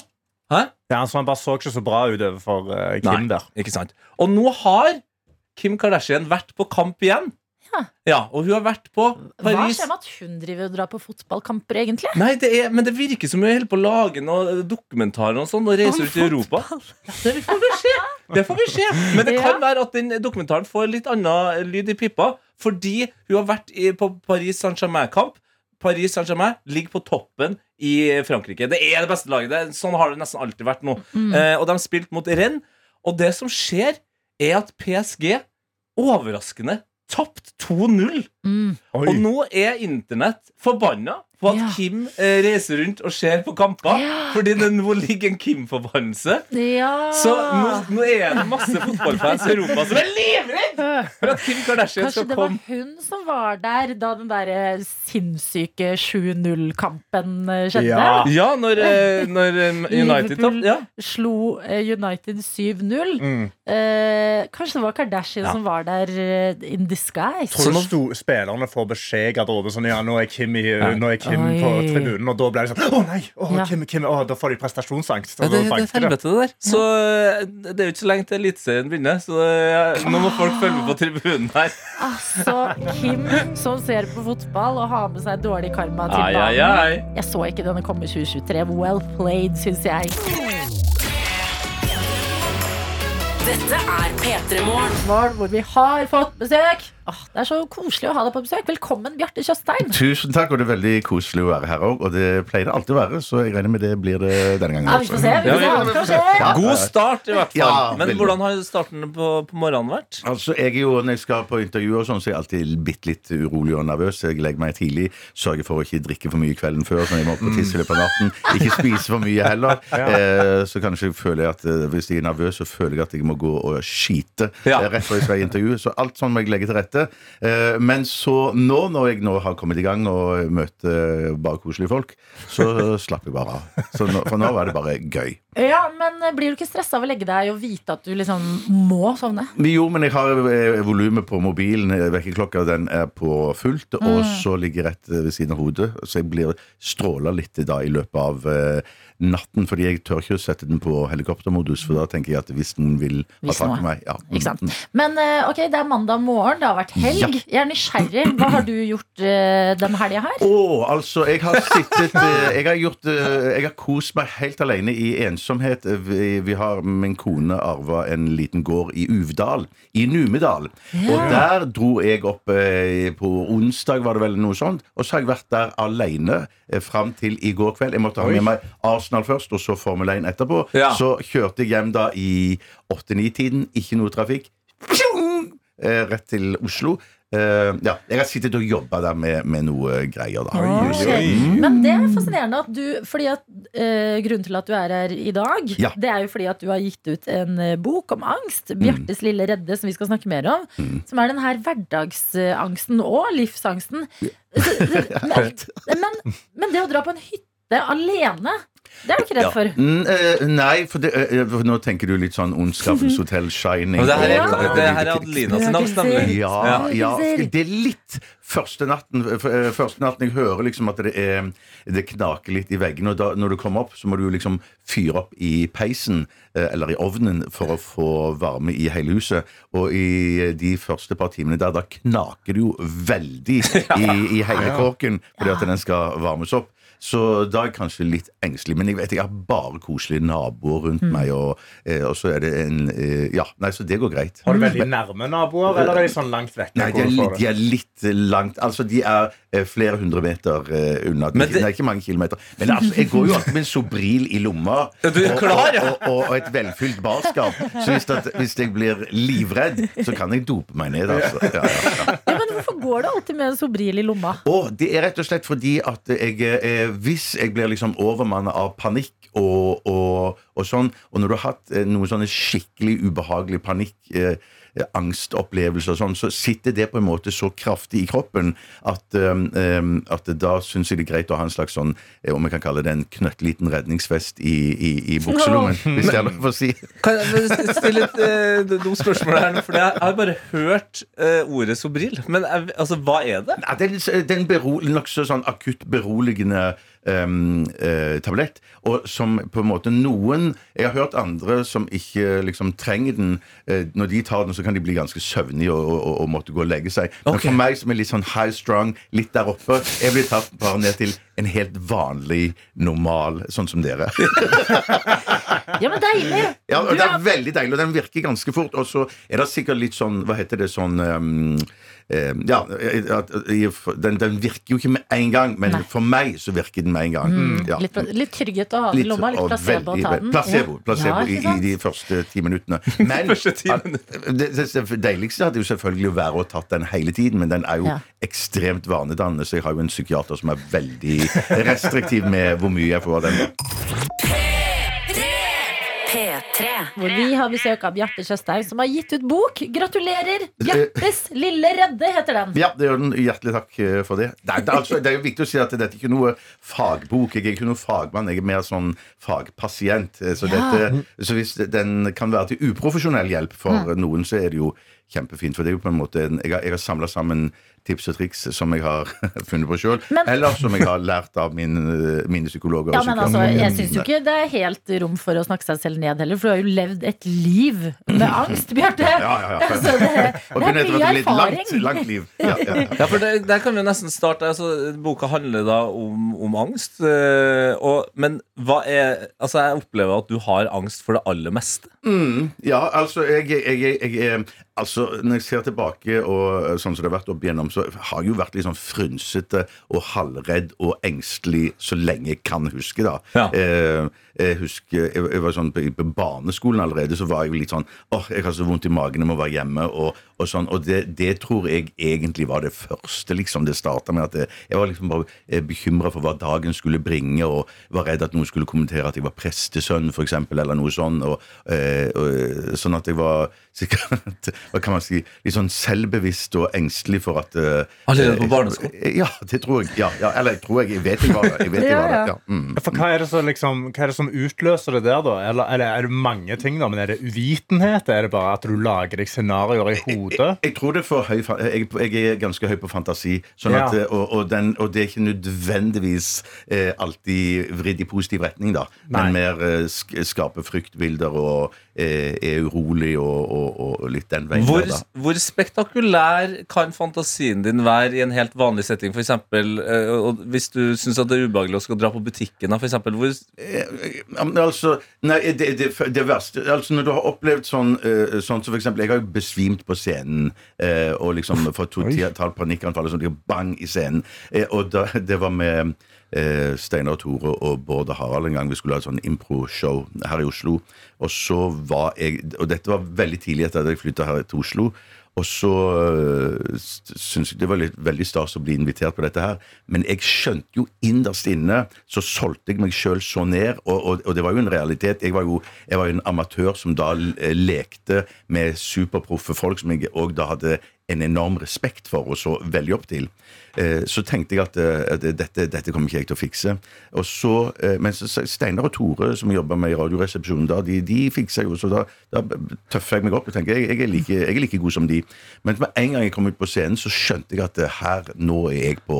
[SPEAKER 3] Hæ?
[SPEAKER 4] Ja, så Han bare så ikke så bra ut overfor uh, Kim
[SPEAKER 3] Nei.
[SPEAKER 4] der.
[SPEAKER 3] Ikke sant? Og nå har Kim Kardashian vært på kamp igjen.
[SPEAKER 2] Ja.
[SPEAKER 3] og hun har vært på Paris Hva
[SPEAKER 2] skjer med at hun driver og drar på fotballkamper, egentlig?
[SPEAKER 3] Nei, det er, men det virker som hun holder på å lage noen dokumentarer og sånn og reiser ut i Europa. Det får vi se. Det får vi se. Men det [laughs] kan
[SPEAKER 2] Ja.
[SPEAKER 3] være at den dokumentaren får litt annen lyd i pippa, fordi hun har vært på Paris Saint-Germain-kamp. Paris Saint-Germain ligger på toppen i Frankrike. Det er det beste laget. Det, sånn har det nesten alltid vært nå. Eh, og de spilte mot Rennes. Og det som skjer, er at PSG overraskende tapt 2-0.
[SPEAKER 2] Mm.
[SPEAKER 3] Og nå er internett forbanna på at
[SPEAKER 2] Ja.
[SPEAKER 3] Kim eh, reiser rundt og ser på kamper.
[SPEAKER 2] Ja.
[SPEAKER 3] Fordi det nå ligger en Kim-forbannelse.
[SPEAKER 2] Ja.
[SPEAKER 3] Så nå, nå er det masse fotballfans i Europa som er livredde for at Kim Kardashian
[SPEAKER 2] Kanskje
[SPEAKER 3] skal
[SPEAKER 2] det var hun som var der da den der eh, sinnssyke 7-0-kampen eh, skjedde?
[SPEAKER 4] Ja.
[SPEAKER 3] Ja, når, eh, når eh, United
[SPEAKER 2] Liverpool.
[SPEAKER 3] Ja.
[SPEAKER 2] Slo eh, United 7-0.
[SPEAKER 4] Mm.
[SPEAKER 2] Eh, kanskje det var Kardashian
[SPEAKER 3] Ja.
[SPEAKER 2] som var der in disguise?
[SPEAKER 4] Tror du spillerne får beskjed i garderoben sånn, ja, nå er Kim, i, nå er Kim
[SPEAKER 2] Oi.
[SPEAKER 4] på tribunen, og da blir det sånn Å nei! Å,
[SPEAKER 2] Ja.
[SPEAKER 4] Kim, Kim, å, da får de prestasjonsangst.
[SPEAKER 3] Ja, det, det er helvete, det der. Så eh, det er jo ikke så lenge til Eliteserien begynner. Så eh, nå må folk følge med på tribunen her.
[SPEAKER 2] Altså, Kim som ser på fotball og har med seg dårlig karma til
[SPEAKER 3] Ai, ai,
[SPEAKER 2] banen.
[SPEAKER 3] ai.
[SPEAKER 2] Jeg så ikke denne komme 2023. Well played, syns jeg.
[SPEAKER 1] Dette er P3 Morgen.
[SPEAKER 2] Morgen, hvor vi har fått besøk. Åh, det er så koselig å ha deg på besøk. Velkommen, Bjarte Tjøstheim.
[SPEAKER 7] Tusen takk, og det er veldig koselig å være her òg. Og det pleier det alltid å være, så jeg regner med det blir det denne gangen
[SPEAKER 2] Ja, vi får se. Vi får se.
[SPEAKER 3] Ja.
[SPEAKER 7] Ja.
[SPEAKER 3] God start, i hvert fall.
[SPEAKER 7] Ja,
[SPEAKER 3] Men
[SPEAKER 7] veldig.
[SPEAKER 3] hvordan har starten på, på morgenen vært?
[SPEAKER 7] Altså, jeg er jo, Når jeg skal på intervju, og sånn, så er jeg alltid bitte litt urolig og nervøs. Jeg legger meg tidlig, sørger for å ikke drikke for mye kvelden før, så jeg må opp og tisse i løpet av natten. Ikke spise for mye heller. [laughs] Eh, så kanskje jeg føler jeg at eh, hvis jeg er nervøs, så føler jeg at jeg må gå og skite
[SPEAKER 3] Ja.
[SPEAKER 7] eh, rett før jeg skal i intervju. Så alt sånn må jeg legge til rette. Eh, men så nå, når jeg nå har kommet i gang og møter bare koselige folk, så slapper jeg bare av. Så nå, for nå var det bare gøy.
[SPEAKER 2] Ja, men eh, blir du ikke stressa av å legge deg og vite at du liksom må sovne?
[SPEAKER 7] Jo, men jeg har eh, volumet på mobilen. eh, Vekkerklokka den er på fullt. Og så ligger jeg rett eh, ved siden av hodet. Så jeg blir stråla litt da i løpet av eh, natten. Fordi jeg tør ikke å sette den på helikoptermodus, for da tenker jeg at hvis noen vil ha tak i meg ja.
[SPEAKER 2] Ikke sant? Men eh, ok, det er mandag morgen, det har vært helg.
[SPEAKER 7] Ja.
[SPEAKER 2] Jeg er nysgjerrig. Hva har du gjort uh, den helga her?
[SPEAKER 7] Å, altså, jeg har sittet eh, Jeg har gjort uh, Jeg har kost meg helt alene i ensomhet. Vi, vi har Min kone arva en liten gård i Uvdal, i Numedal. Og der dro jeg opp eh, på onsdag, var det vel noe sånt. Og så har jeg vært der alene eh, fram til i går kveld. Jeg måtte ha med meg Arsenal først, og så Formel 1 etterpå.
[SPEAKER 3] Ja.
[SPEAKER 7] Så kjørte jeg hjem da i 8-9-tiden. Ikke noe trafikk. Pjong! Eh, rett til Oslo. Uh, ja, jeg har sittet og jobba der med, med noe greier, da.
[SPEAKER 2] Å, shit. Men det er fascinerende at du Fordi at uh, Grunnen til at du er her i dag,
[SPEAKER 7] Ja.
[SPEAKER 2] det er jo fordi at du har gitt ut en eh, bok om angst. 'Bjartes lille redde', som vi skal snakke mer om. Som er den her hverdagsangsten og livsangsten. Så- Men, [laughs] men, men det å dra på en hytte det er alene. Det er du ikke redd for.
[SPEAKER 7] Mm, eh, nei, for, det, eh, for nå tenker du litt sånn Ondskapens hotell Shining.
[SPEAKER 3] Det her er,
[SPEAKER 2] Ja.
[SPEAKER 3] det her er Adelina sin angst, nemlig.
[SPEAKER 7] Ja, ja, det er litt første natten, eh, første natten jeg hører liksom at det, er, det knaker litt i veggene. Og da, når du kommer opp, så må du liksom fyre opp i peisen eh, eller i ovnen for å få varme i hele huset. Og i de første par timene der, da knaker det jo veldig [laughs] i, i hele kåken fordi at den skal varmes opp. Så da er jeg kanskje litt engstelig. Men jeg vet jeg har bare koselige naboer rundt meg, og, eh, og så er det en eh, Ja, nei, så det går greit.
[SPEAKER 4] Har du veldig nærme naboer, eller er de sånn langt vekk?
[SPEAKER 7] Nei, de er, litt, de er litt langt Altså, de er eh, flere hundre meter eh, unna.
[SPEAKER 3] Men det-
[SPEAKER 7] Nei, ikke mange kilometer. Men altså, jeg går jo alltid med en Sobril i lomma.
[SPEAKER 3] Ja, du er
[SPEAKER 7] og-
[SPEAKER 3] klar, ja.
[SPEAKER 7] og, og, og et velfylt barskap. Så hvis, at, hvis jeg blir livredd, så kan jeg dope meg ned, altså. Ja, ja, ja.
[SPEAKER 2] Ja, men hvorfor går du alltid med en Sobril i lomma?
[SPEAKER 7] Og det er rett og slett fordi at jeg eh, Hvis jeg blir liksom overmannet av panikk og, og, og sånn, og når du har hatt eh, noen sånne skikkelig ubehagelige panikk eh, angstopplevelser og sånn, så sitter det på en måte så kraftig i kroppen at, um, at da syns jeg det er greit å ha en slags sånn, eh, om jeg kan kalle det en knøttliten redningsvest i, i, i bukselommen, hvis det er lov å si.
[SPEAKER 3] Kan jeg stille et eh, dumt spørsmål her? nå? For jeg har bare hørt eh, ordet Sobril. Men altså, hva er det?
[SPEAKER 7] Nei, det er en- det er en bero, nokså sånn akutt beroligende um, uh, tablett. Og som på en måte noen Jeg har hørt andre som ikke liksom trenger den. Uh, når de tar den, så kan de bli ganske søvnige og, og, og måtte gå og legge seg. Men
[SPEAKER 3] okay.
[SPEAKER 7] for meg som er litt sånn high strung, litt der oppe, jeg blir tatt bare ned til en helt vanlig, normal, sånn som dere. [laughs]
[SPEAKER 2] Ja, men deilig!
[SPEAKER 7] Ja, og Det er veldig deilig, og den virker ganske fort. Og så er det sikkert litt sånn Hva heter det sånn um, Ja, den, den virker jo ikke med en gang, men
[SPEAKER 2] Nei.
[SPEAKER 7] for meg så virker den med en gang. Ja.
[SPEAKER 2] Litt, litt trygghet å ha den i lomma, litt
[SPEAKER 7] placebo
[SPEAKER 2] placebo å ta den.
[SPEAKER 7] Placebo, placebo
[SPEAKER 2] Ja,
[SPEAKER 7] i, i de første ti minuttene. [laughs] Men det, det, deiligste hadde jo selvfølgelig å være å tatt den hele tiden, men den er jo ekstremt vanedannende, så jeg har jo en psykiater som er veldig restriktiv med hvor mye jeg får av den.
[SPEAKER 1] P3.
[SPEAKER 2] Hvor vi har besøk av Bjarte Tjøstheim, som har gitt ut bok. Gratulerer! Bjartes lille redde heter den.
[SPEAKER 7] Ja, det gjør den. Hjertelig takk eh, for det. Det, er altså, det er jo viktig å si at dette er ikke noe fagbok. Jeg er ikke noe fagmann, jeg er mer sånn fagpasient. Eh, Så,
[SPEAKER 2] Ja.
[SPEAKER 7] dette, så hvis den kan være til uprofesjonell hjelp for noen, så er det jo kjempefint. For det er jo på en måte en, Jeg har, jeg har samla sammen tips og triks som jeg har [laughs] funnet på sjøl, eller som jeg har lært av min, eh, mine psykologer.
[SPEAKER 2] Ja, men altså. Jeg syns jo ikke det er helt rom for å snakke seg selv ned heller, for du har jo levd et liv med [laughs] angst, Bjarte.
[SPEAKER 7] Ja, ja, ja. [laughs]
[SPEAKER 2] Det, det er mye erfaring.
[SPEAKER 7] langt, langt liv. Ja, ja.
[SPEAKER 3] Ja, for det, Der kan vi nesten starte. Altså, boka handler da om, om angst. eh, og, men hva er Altså, jeg opplever at du har angst for det aller meste.
[SPEAKER 7] Mm, ja, altså jeg, jeg, jeg, jeg, jeg Altså, Når jeg ser tilbake, og sånn som det har vært opp igjennom, så har jeg jo vært litt sånn frynsete og halvredd og engstelig så lenge jeg kan huske. da.
[SPEAKER 3] Ja.
[SPEAKER 7] Eh, jeg husker, jeg, jeg var sånn på, på barneskolen allerede, så var jeg jo litt sånn åh, jeg har så vondt i magen, jeg må være hjemme. Og, og sånn, og det, det tror jeg egentlig var det første. liksom Det starta med at jeg, jeg var liksom bare bekymra for hva dagen skulle bringe, og var redd at noen skulle kommentere at jeg var prestesønn, for eksempel, eller noe sånn. Og, eh, og, sånn at jeg var [laughs] sikkert hva kan man si, litt sånn selvbevisst og engstelig for at eh,
[SPEAKER 3] Allerede på barneskolen?
[SPEAKER 7] eh, Ja, det tror jeg. Ja, ja, eller jeg tror jeg. Jeg vet jeg var det. Jeg vet jeg var det.
[SPEAKER 2] Ja, ja.
[SPEAKER 7] Ja. Mm.
[SPEAKER 4] For hva er, det som, liksom, hva er det som utløser det der, da? Eller, eller er det mange ting, da? Men er det uvitenhet? Er det bare at du lager deg scenarioer i hodet?
[SPEAKER 7] Jeg tror det er for høy jeg, jeg er ganske høy på fantasi. Sånn
[SPEAKER 4] Ja.
[SPEAKER 7] at, eh, og, og, den, og det er ikke nødvendigvis eh, alltid vridd i positiv retning, da.
[SPEAKER 4] Nei.
[SPEAKER 7] Men mer eh, sk skape fryktbilder og eh, er urolig og, og, og litt den veien.
[SPEAKER 3] Hvor,
[SPEAKER 7] der, da.
[SPEAKER 3] hvor spektakulær kan fantasien din være i en helt vanlig setting? For eksempel, eh, og hvis du syns det er ubehagelig å skal dra på butikken, da, for eksempel, hvor
[SPEAKER 7] Eh, altså, nei, det, det, det verste Altså Når du har opplevd sånn, uh, sånn som for eksempel Jeg har jo besvimt på scenen uh, og liksom [laughs] fått totalt panikkanfall og sånn, bang i scenen. Uh, og da, det var med Steinar Tore og Bård og Harald en gang. Vi skulle ha et sånn impro-show her i Oslo. Og så var jeg Og dette var veldig tidlig etter at jeg flytta her til Oslo. Og så øh, syns jeg det var litt, veldig stas å bli invitert på dette her. Men jeg skjønte jo innerst inne så solgte jeg meg sjøl så ned, og, og, og det var jo en realitet. Jeg var jo, jeg var jo en amatør som da eh, lekte med superproffe folk som jeg òg da hadde en enorm respekt for og så veldig opp til. Eh, Så tenkte jeg at eh, at dette, dette kommer ikke jeg til å fikse. Og så, eh, Men Steinar og Tore, som jobber med i Radioresepsjonen, da, de, de fikser jo, så da, da tøffer jeg meg opp og tenker jeg, jeg, er like, jeg er like god som de. Men med en gang jeg kom ut på scenen, så skjønte jeg at her, nå er jeg på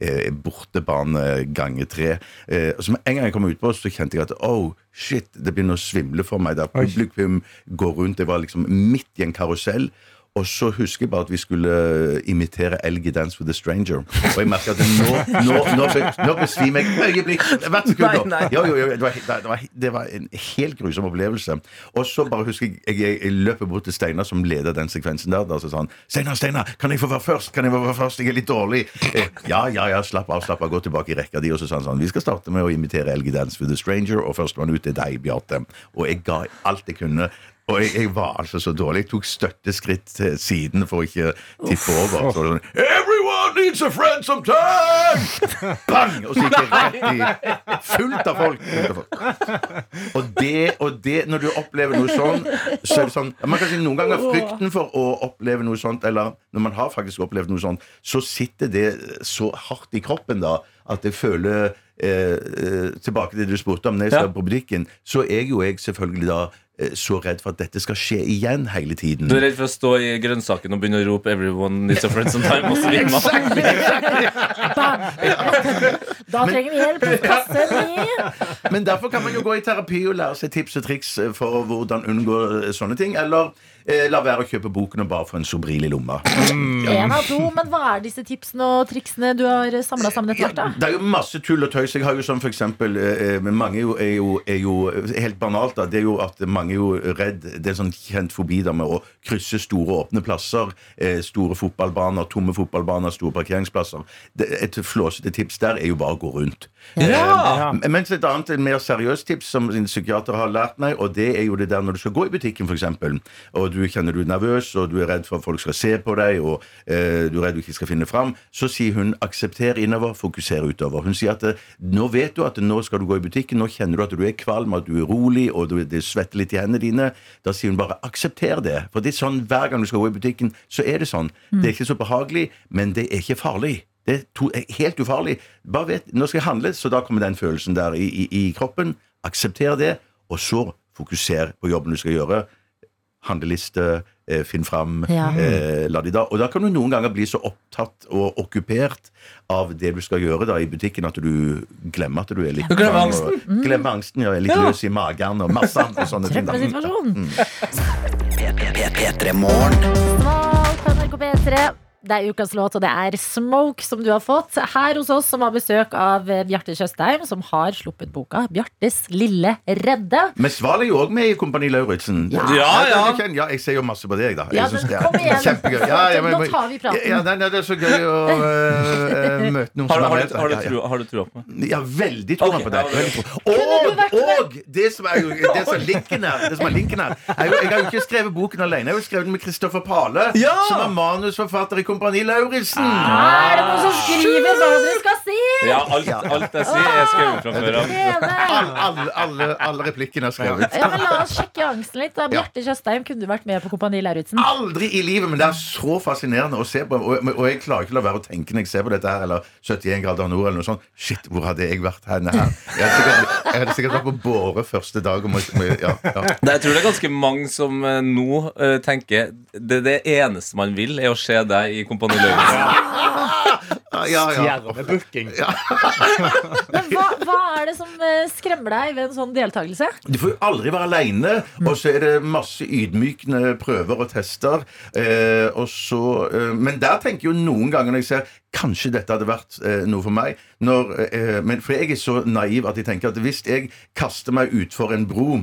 [SPEAKER 7] eh, bortebane ganger tre. Eh, og så med en gang jeg kom ut på, så kjente jeg at oh, shit, det begynner å svimle for meg. Der publikum går rundt. Jeg var liksom midt i en karusell. Og så husker jeg bare at vi skulle imitere Elgie Dance with a Stranger. Og jeg merker at nå, nå, nå, nå besvimer jeg øyeblikk. Hvert sekund. Jo, jo, jo, det, var, det, var, en helt grusom opplevelse. Og så bare husker jeg jeg, jeg løper bort til Steinar, som leder den sekvensen der. Da, så sa han Steinar, Steinar, kan jeg få være først? Kan jeg få være først? Jeg er litt dårlig. Eh, ja, ja, ja, slapp av, slapp av. Gå tilbake i rekka di. Og så sa han sånn Vi skal starte med å imitere Elgie Dance with a Stranger, og førstemann ut er deg, Bjarte. Og jeg ga alt jeg kunne. Og jeg, jeg var altså så dårlig. Jeg tok støtteskritt til siden for å ikke tippe over. Så sånn, Everyone needs a friend sometime! Bang! Og så gikk jeg rett i Fullt av folk. Fullt av folk. Og, det, og det, når du opplever noe sånn, så er det sånn Man kan si noen ganger frykten for å oppleve noe sånt, eller når man har faktisk opplevd noe sånt, så sitter det så hardt i kroppen da at jeg føler eh, eh, Tilbake til det du spurte om når jeg
[SPEAKER 3] Ja.
[SPEAKER 7] på butikken, så er jo jeg selvfølgelig da eh, så redd for at dette skal skje igjen hele tiden.
[SPEAKER 3] Du er redd for å stå i grønnsaken og begynne å rope 'Everyone needs a friend sometime'? Og så vinner man. [laughs]
[SPEAKER 2] Da trenger vi hjelp. Kasse.
[SPEAKER 7] Men derfor kan man jo gå i terapi og lære seg tips og triks eh, for hvordan unngå eh, sånne ting. Eller eh, la være å kjøpe boken og bare få en sobril i lomma.
[SPEAKER 2] En av to, men hva er disse tipsene og triksene du har samla sammen etter hvert? da?
[SPEAKER 7] det er jo masse tull og tøys. Jeg har jo sånn for eksempel eh, men Mange er jo, er, jo, er jo Helt banalt, da. Det er jo at mange er jo redd Det er en sånn kjent fobi da med å krysse store åpne plasser. Eh, store fotballbaner, tomme fotballbaner, store parkeringsplasser. Det, et flåsete tips der er jo bare å gå rundt.
[SPEAKER 3] Ja!
[SPEAKER 7] Eh, Mens et annet et mer seriøst tips som en psykiater har lært meg, og det er jo det der når du skal gå i butikken, f.eks., og du kjenner du er nervøs, og du er redd for at folk skal se på deg, og eh, du er redd du ikke skal finne fram, så sier hun aksepter innover, fokuser utover. Hun sier at eh, nå vet du at nå skal du gå i butikken, nå kjenner du at du er kvalm, at du er rolig, og du, det svetter litt i hendene dine. Da sier hun bare aksepter det. For det er sånn hver gang du skal gå i butikken, så er det sånn. Det er ikke så behagelig, men det er ikke farlig. Det er, to, er helt ufarlig. Bare vet, Nå skal jeg handle, så da kommer den følelsen der i, i, i kroppen. Aksepter det, og så fokuser på jobben du skal gjøre. Handleliste, eh, finn fram,
[SPEAKER 2] Ja.
[SPEAKER 7] eh, la de da. Og da kan du noen ganger bli så opptatt og okkupert av det du skal gjøre da i butikken, at du glemmer at du er litt
[SPEAKER 3] Du glemmer
[SPEAKER 7] og-
[SPEAKER 3] angsten?
[SPEAKER 7] Glemmer angsten, ja. Er litt
[SPEAKER 3] Ja.
[SPEAKER 7] løs i magen og masse andre sånne ting.
[SPEAKER 2] Trøbbelsituasjon.
[SPEAKER 5] P3 Morgen.
[SPEAKER 2] Sval på NRK P3. Det er ukas låt, og det er Smoke som du har fått. Her hos oss som har besøk av eh, Bjarte Tjøstheim, som har sluppet boka 'Bjartes lille redde'.
[SPEAKER 7] Men Sval er jo òg med i Kompani Lauritzen.
[SPEAKER 2] Ja.
[SPEAKER 3] Ja, ja.
[SPEAKER 7] Jeg, ja, jeg ser jo masse på deg, da. Jeg
[SPEAKER 2] Ja, men
[SPEAKER 7] det er
[SPEAKER 2] kom igjen.
[SPEAKER 7] Kjempegøy. Ja, ja, men-
[SPEAKER 2] Nå tar vi praten.
[SPEAKER 7] Ja, det er så gøy å øh, [laughs] møte noen
[SPEAKER 3] Har,
[SPEAKER 7] som
[SPEAKER 3] har, du- har, du tro, har du trua på meg?
[SPEAKER 7] Ja, veldig trua jeg
[SPEAKER 3] Ok,
[SPEAKER 7] på
[SPEAKER 2] deg.
[SPEAKER 7] Og, og det som er jo det som er linken her, det som er linken her jeg, Jeg har jo ikke skrevet boken alene. Jeg har jo skrevet den med Kristoffer Pale,
[SPEAKER 3] Ja!
[SPEAKER 7] som er manusforfatter i Kompani Lauritzen.
[SPEAKER 2] Er det noen som skriver hva dere skal si?
[SPEAKER 3] Ja, alt, alt jeg sier, er skrevet fra før av.
[SPEAKER 7] Alle, alle, alle, alle replikkene er skrevet.
[SPEAKER 2] Ja, men La oss sjekke angsten litt. da Bjarte Tjøstheim, kunne du vært med på Kompani Lauritzen?
[SPEAKER 7] Aldri i livet, men det er så fascinerende å se på. Og, og jeg klarer ikke å la være å tenke når jeg ser på dette her, eller 71 grader nord, eller noe sånt. Shit, hvor hadde jeg vært her? Jeg hadde sikkert, jeg hadde sikkert vært på båre første dag. Og må, må, ja, ja.
[SPEAKER 3] Det, jeg tror det er ganske mange som eh, nå uh, tenker det, det eneste man vil, er å se deg i Kompani Lauritzen.
[SPEAKER 7] Ja, ja, ja.
[SPEAKER 4] Stjernebooking.
[SPEAKER 2] Men hva, hva er det som eh, skremmer deg ved en sånn deltakelse?
[SPEAKER 7] Du får jo aldri være aleine, og så er det masse ydmykende prøver og tester. Eh, og så, eh, men der tenker jeg jo noen ganger når jeg ser Kanskje dette hadde vært eh, noe for meg. Når, eh, men, for jeg er så naiv at jeg tenker at hvis jeg kaster meg utfor en bro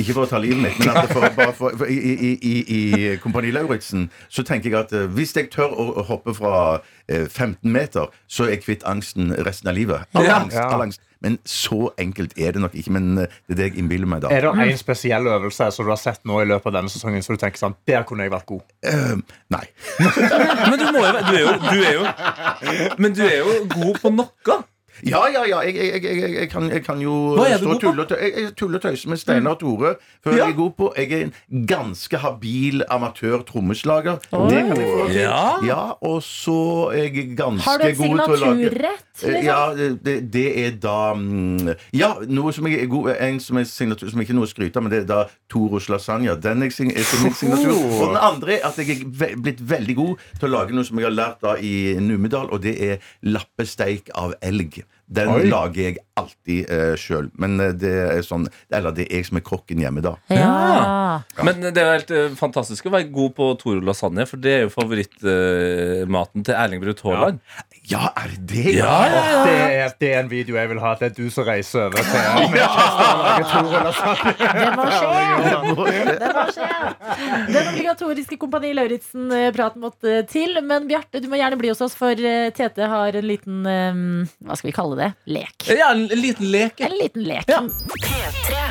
[SPEAKER 7] Ikke for å ta livet mitt, men at for, bare for, for, i, i, i, i Kompani Lauritzen, så tenker jeg at eh, hvis jeg tør å, å hoppe fra eh, 15 meter, så er jeg kvitt angsten resten av livet. All angst, all angst. Men så enkelt er det nok ikke. Men eh, det er det jeg innbiller meg, da.
[SPEAKER 4] Er det en spesiell øvelse som du har sett nå i løpet av denne sesongen så du tenker sånn, der kunne jeg vært god?
[SPEAKER 7] Uh, nei. [laughs]
[SPEAKER 3] Men du, må jo, være- du, er jo, du er jo Men du er jo god på noe.
[SPEAKER 7] Ja, ja, ja. Jeg, jeg, jeg, jeg, jeg, kan, jeg kan jo
[SPEAKER 3] Hva er du
[SPEAKER 7] stå
[SPEAKER 3] god
[SPEAKER 7] og
[SPEAKER 3] på?
[SPEAKER 7] tulle og tø- jeg, tuller og tøyser med Steinar og Tore. Før
[SPEAKER 3] Ja.
[SPEAKER 7] jeg er god på Jeg er en ganske habil amatør-trommeslager. Det kan jeg få til.
[SPEAKER 3] Ja.
[SPEAKER 7] Ja, og så er jeg ganske
[SPEAKER 2] Har du en
[SPEAKER 7] god til å lage
[SPEAKER 2] signaturrett?
[SPEAKER 7] Eh,
[SPEAKER 2] Liksom?
[SPEAKER 7] Ja, det, det er da mm, Ja, noe som jeg er god En som er signatur Som ikke er noe å skryte av, men det er da Toros lasagne. Den er, er min [laughs] signatur. Og den andre er at jeg er ve blitt veldig god til å lage noe som jeg har lært da i Numedal, og det er lappesteik av elg. Den
[SPEAKER 4] Oi.
[SPEAKER 7] lager jeg alltid uh, sjøl. Men eh, det er sånn Eller det er jeg som er kokken hjemme, da.
[SPEAKER 2] Ja.
[SPEAKER 3] Men det er jo helt uh, fantastisk å være god på Toro lasagne, for det er jo favorittmaten til Erling Braut Haaland.
[SPEAKER 7] Ja, er det det?
[SPEAKER 3] Ja, ja, ja.
[SPEAKER 4] Det, er, det er en video jeg vil ha. Det er du som reiser over til.
[SPEAKER 2] Det må skje! Det må skje. Den obligatoriske Kompani Lauritzen-praten måtte til. Men Bjarte, du må gjerne bli hos oss, for eh, Tete har en liten eh, Hva skal vi kalle det? Lek.
[SPEAKER 3] Ja, en liten lek.
[SPEAKER 2] En liten lek.
[SPEAKER 3] Ja.
[SPEAKER 1] P3.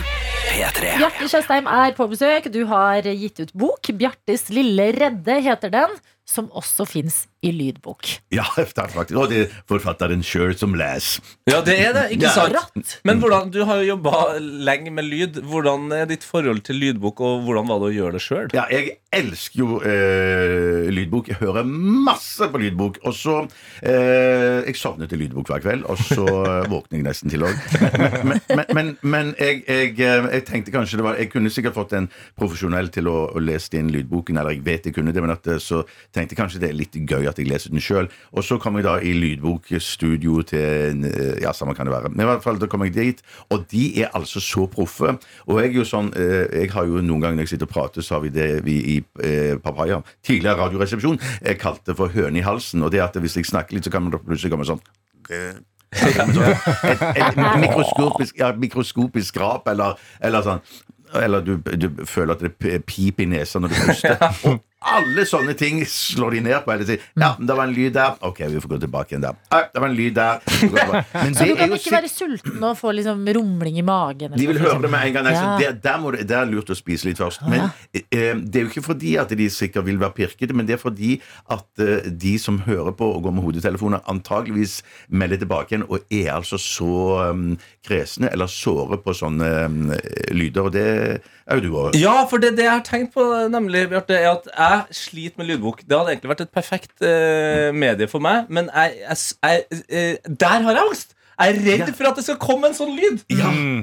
[SPEAKER 5] P3.
[SPEAKER 2] Bjarte Tjøstheim er på besøk. Du har gitt ut bok. 'Bjartes lille redde' heter den. Som også fins i lydbok.
[SPEAKER 7] Ja, [laughs] takk faktisk. Og det er forfatteren sjøl som leser.
[SPEAKER 3] Ja, det er det, ikke
[SPEAKER 7] Ja.
[SPEAKER 3] sant? Men hvordan, du har jo jobba lenge med lyd. Hvordan er ditt forhold til lydbok, og hvordan var det å gjøre det sjøl?
[SPEAKER 7] Ja, jeg elsker jo eh, lydbok. Jeg hører masse på lydbok. Og så eh, Jeg sovner til lydbok hver kveld, og så eh, våkner jeg nesten til òg. Men, men, men, men jeg, jeg, eh, jeg tenkte kanskje det var Jeg kunne sikkert fått en profesjonell til å, å lese inn lydboken, eller jeg vet jeg kunne det, men at, eh, så tenkte kanskje det er litt gøy at jeg leser den sjøl. Og så kom jeg da i lydbokstudio til eh, Ja, samme kan det være. Men i hvert fall da kom jeg dit, og de er altså så proffe. Og jeg er jo sånn eh, Jeg har jo noen ganger når jeg sitter og prater, så har vi det vi i eh, Papaya, tidligere Radioresepsjon, jeg kalte for høne i halsen. Og det at hvis jeg snakker litt, så kan man plutselig komme sånn eh, et, et mikroskopisk, ja, mikroskopisk skrap, eller, eller sånn eller du, du føler at det er pip i nesa når du puster. Og alle sånne ting slår de ned på. hele tiden. ja, det var en lyd der. Ok, vi får gå tilbake igjen der. Ja, det var en lyd der. [laughs] Men
[SPEAKER 2] Så
[SPEAKER 7] det
[SPEAKER 2] du
[SPEAKER 7] er
[SPEAKER 2] kan
[SPEAKER 7] jo
[SPEAKER 2] ikke være sulten og få liksom rumling i magen? eller
[SPEAKER 7] de vil
[SPEAKER 2] noe
[SPEAKER 7] høre det med en gang. Nei,
[SPEAKER 2] Ja.
[SPEAKER 7] Det, der, må det, der er lurt å spise litt først. Men eh, det er jo ikke fordi at de sikkert vil være pirkete, men det er fordi at eh, de som hører på og går med hodetelefoner, antageligvis melder tilbake igjen og er altså så um, kresne eller såre på sånne um, lyder. Og det er jo du òg.
[SPEAKER 3] Ja, for det, det jeg har tenkt på, nemlig, Bjarte, er at jeg sliter med lydbok. Det hadde egentlig vært et perfekt eh, medie for meg, men jeg, jeg, jeg, eh, der har jeg angst! Jeg er redd for at det skal komme en sånn lyd.